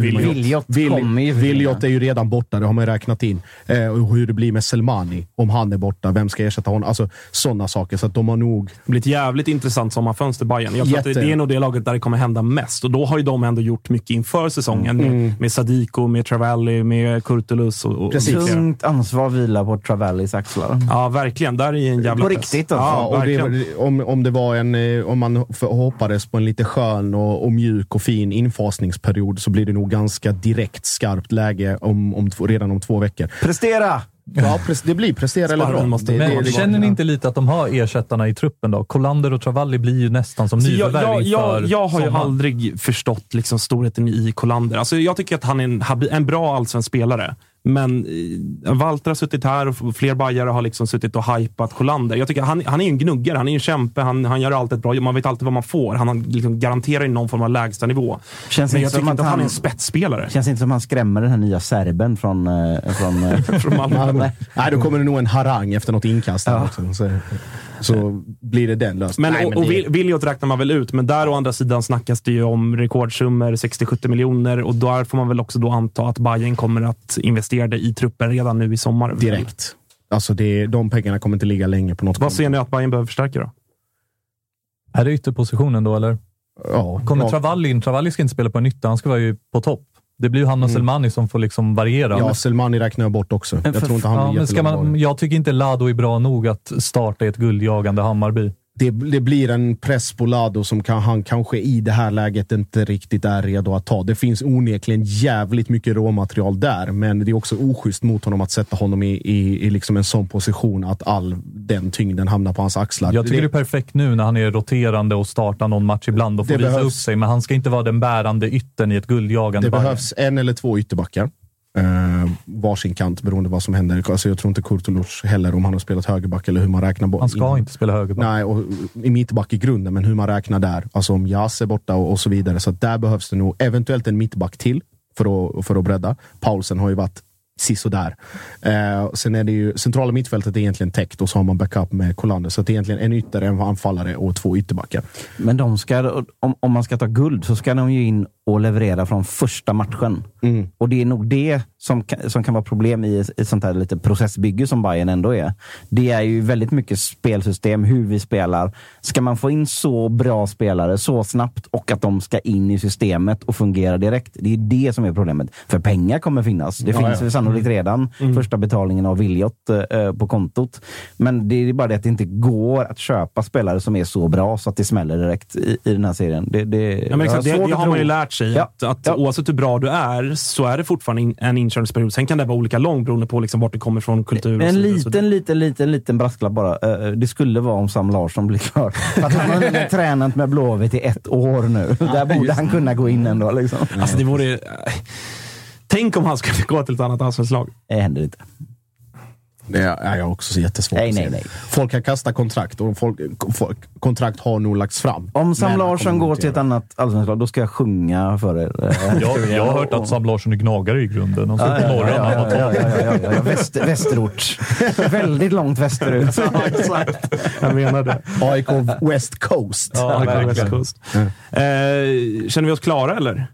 Viljot kommer ju Viljot är ju redan borta, det har man räknat in. Eh, hur det blir med Selmani, om han är borta. Vem ska ersätta honom? Alltså sådana saker. Så att de har nog... Det blir ett jävligt intressant sommarfönster, Bayern. Jag tror att det är nog det laget där det kommer hända mest. Och då har ju de ändå gjort mycket inför säsongen. Mm. Mm. Med Sadiko, med Travalli, med Kurtulus. Och, och Precis. Tungt ansvar vilar på Travallis axlar. Ja, verkligen. Där är en jävla På riktigt alltså. Ja, och det, om, om det var en, eh, om man hoppades på en lite skön och, och mjuk och fin infasningsperiod så blir det nog ganska direkt skarpt läge om, om, redan om två veckor. Prestera! Ja, det blir prestera eller bra. Måste, men det, känner ni inte lite att de har ersättarna i truppen då? Kolander och Travalli blir ju nästan som nyförvärv jag, jag, jag, jag har ju aldrig förstått liksom storheten i Kolander. Alltså, jag tycker att han är en, en bra allsvensk spelare. Men eh, Walter har suttit här och fler bajare har liksom suttit och hypat Sjölander. Jag tycker han, han är en gnuggare, han är en kämpe, han, han gör alltid ett bra jobb. Man vet alltid vad man får. Han liksom garanterar någon form av lägsta nivå. Känns Men jag tycker inte att han, han är en spetsspelare. Känns inte som att han skrämmer den här nya serben från, äh, från, äh, från Malmö. Nej, då kommer det nog en harang efter något inkast. Ja. Också, så så blir det den lösningen. Men, och, och det... Williot räknar man väl ut, men där å andra sidan snackas det ju om rekordsummor, 60-70 miljoner och där får man väl också då anta att Bayern kommer att investera det i truppen redan nu i sommar. Direkt. Alltså det, de pengarna kommer inte ligga länge på något Vad ser ni att Bayern behöver förstärka då? Är det ytterpositionen då, eller? Ja. Kommer Travalli in? Travalli ska inte spela på en ytter, han ska vara ju på topp. Det blir ju Hanna mm. Selmani som får liksom variera. Ja, Selmani räknar jag bort också. Jag tror inte han ja, men man, Jag tycker inte Lado är bra nog att starta ett guldjagande Hammarby det, det, blir en press på Lado som kan, han kanske i det här läget inte riktigt är redo att ta. Det finns onekligen jävligt mycket råmaterial där, men det är också oschysst mot honom att sätta honom i, i, i liksom en sån position att all den tyngden hamnar på hans axlar. Jag tycker det, det är perfekt nu när han är roterande och startar någon match ibland och får visa behövs, upp sig, men han ska inte vara den bärande yttern i ett guldjagande. Det behövs en eller två ytterbackar. Uh, varsin kant beroende på vad som händer. Alltså jag tror inte Kurtuluc heller, om han har spelat högerback eller hur man räknar. Han ska in. inte spela högerback. Nej, och i mittback i grunden, men hur man räknar där. Alltså om Jas är borta och, och, så vidare. Så där behövs det nog eventuellt en mittback till för att, för att bredda. Paulsen har ju varit sisådär. Eh, sen är det ju centrala mittfältet är egentligen täckt och så har man backup med Kolander. Så det är egentligen en ytter, en anfallare och två ytterbackar. Men de ska, om, om man ska ta guld så ska de ju in och leverera från första matchen. Mm. Och det är nog det som, som kan vara problem i ett sånt här lite processbygge som Bayern ändå är. Det är ju väldigt mycket spelsystem, hur vi spelar. Ska man få in så bra spelare så snabbt och att de ska in i systemet och fungera direkt. Det är det som är problemet. För pengar kommer finnas. Det ja, finns ja. sannolikt mm. redan mm. första betalningen av Viljot eh, på kontot. Men det är bara det att det inte går att köpa spelare som är så bra så att det smäller direkt i, i den här serien. Det, det, ja, men exakt, det, det har man ju lärt sig. Ja. Att, att ja. Oavsett hur bra du är så är det fortfarande en inkörningsperiod. Sen kan det vara olika lång beroende på liksom vart det kommer från kultur. En liten, liten, liten, liten brasklapp bara. Eh, det skulle vara om Sam Larsson blir klar. För att han har tränat med Blåvitt i ett år nu. Där borde han kunna gå in ändå. Liksom. Alltså, det vore... Tänk om han skulle gå till ett annat allsvenskt lag. Det händer inte. Det är jag också jättesvårt nej, nej, nej. Folk kan kasta kontrakt och folk, folk, kontrakt har nog lagts fram. Om Sam Larsson går till ett annat allsvenskt lag, då ska jag sjunga för er. jag, jag har hört att Sam Larsson är gnagare i grunden. Och så ja, ja, ja, ja, ja, ja, ja, ja. Väster, västerort. Väldigt långt västerut. ja, exakt. Jag menar det. AIK West Coast. Ja, West Coast. Mm. Eh, känner vi oss klara eller?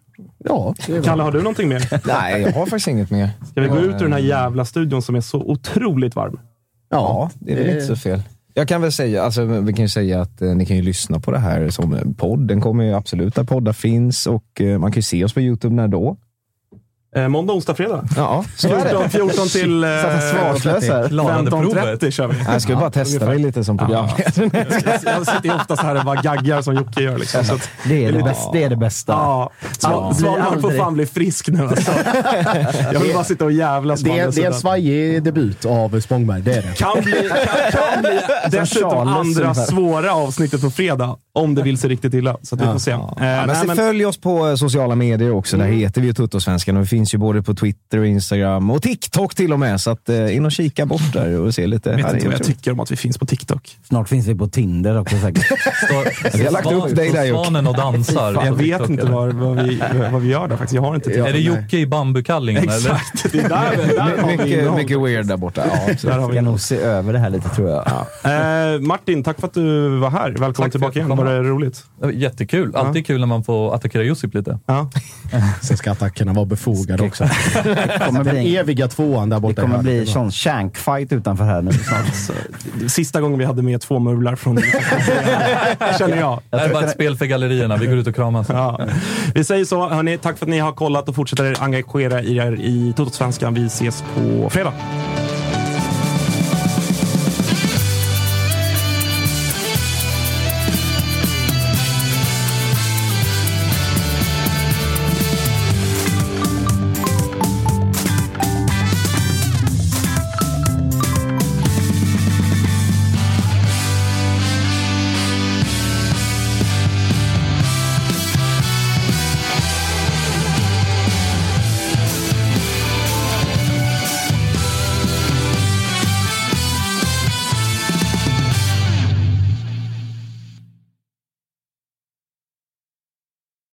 Ja. Kalle, har du någonting mer? Nej, jag har faktiskt inget mer. Ska vi gå ut ur den här jävla studion som är så otroligt varm? Ja, det är väl inte så fel. Jag kan väl säga, alltså, vi kan ju säga att eh, ni kan ju lyssna på det här som podd. Den kommer ju absolut där poddar finns och eh, man kan ju se oss på YouTube när då. Eh, måndag, onsdag, fredag. Ja, så är det. 14, 14 till eh, Satt svarslös här. Klarade provet. 15.30 kör vi. Jag skulle bara testa dig lite som programledare. Jag sitter ju oftast här och bara gaggar som Jocke gör. Liksom, så att, Det är det, bästa, det är det bästa. ja. Ja. Får fan bli frisk nu alltså. Jag vill bara sitta och jävlas Det det är en svajig debut av Spångberg, det är det. Kan bli, kan, kan bli dessutom andra svåra avsnittet på fredag. Om det vill sig riktigt illa. Så att vi får se. Eh, Men nej, så men- följ oss på sociala medier också. Där heter vi ju Tuttosvenskan och vi finns ju både på Twitter, och Instagram och TikTok till och med. Så att, eh, in och kika bort där och se lite. Jag vet Ja, inte vad jag tycker om att vi finns på TikTok. Snart finns vi på Tinder också säkert. Står, Vi har lagt upp dig där, Jocke. Och dansar. Jag vet inte vad, vad, vi, vad vi gör där faktiskt. Jag har inte Är det. Jocke i bambukallingen? eller? Exakt, det är där, där har vi Mycket, mycket weird där borta. Ja, Där har Jag vi ska innehåll. nog se över det här lite tror jag. Eh, Martin, tack för att du var här. Välkommen Tack tillbaka igen. jag Var det roligt? Jättekul. Alltid kul när man får attackera Josip lite. Ja. Sen ska attackerna vara befogade också. Det kommer Den bli, eviga tvåan där det borta. i kommer bli sån shankfight utanför här nu snart. Så, sista gången vi hade med två murvlar från känner jag. Det här är bara ett spel för gallerierna. Vi går ut och kramas. Ja. Vi säger så. Hörni, tack för att ni har kollat och fortsätter engagera er i Totosvenskan. Vi ses på fredag.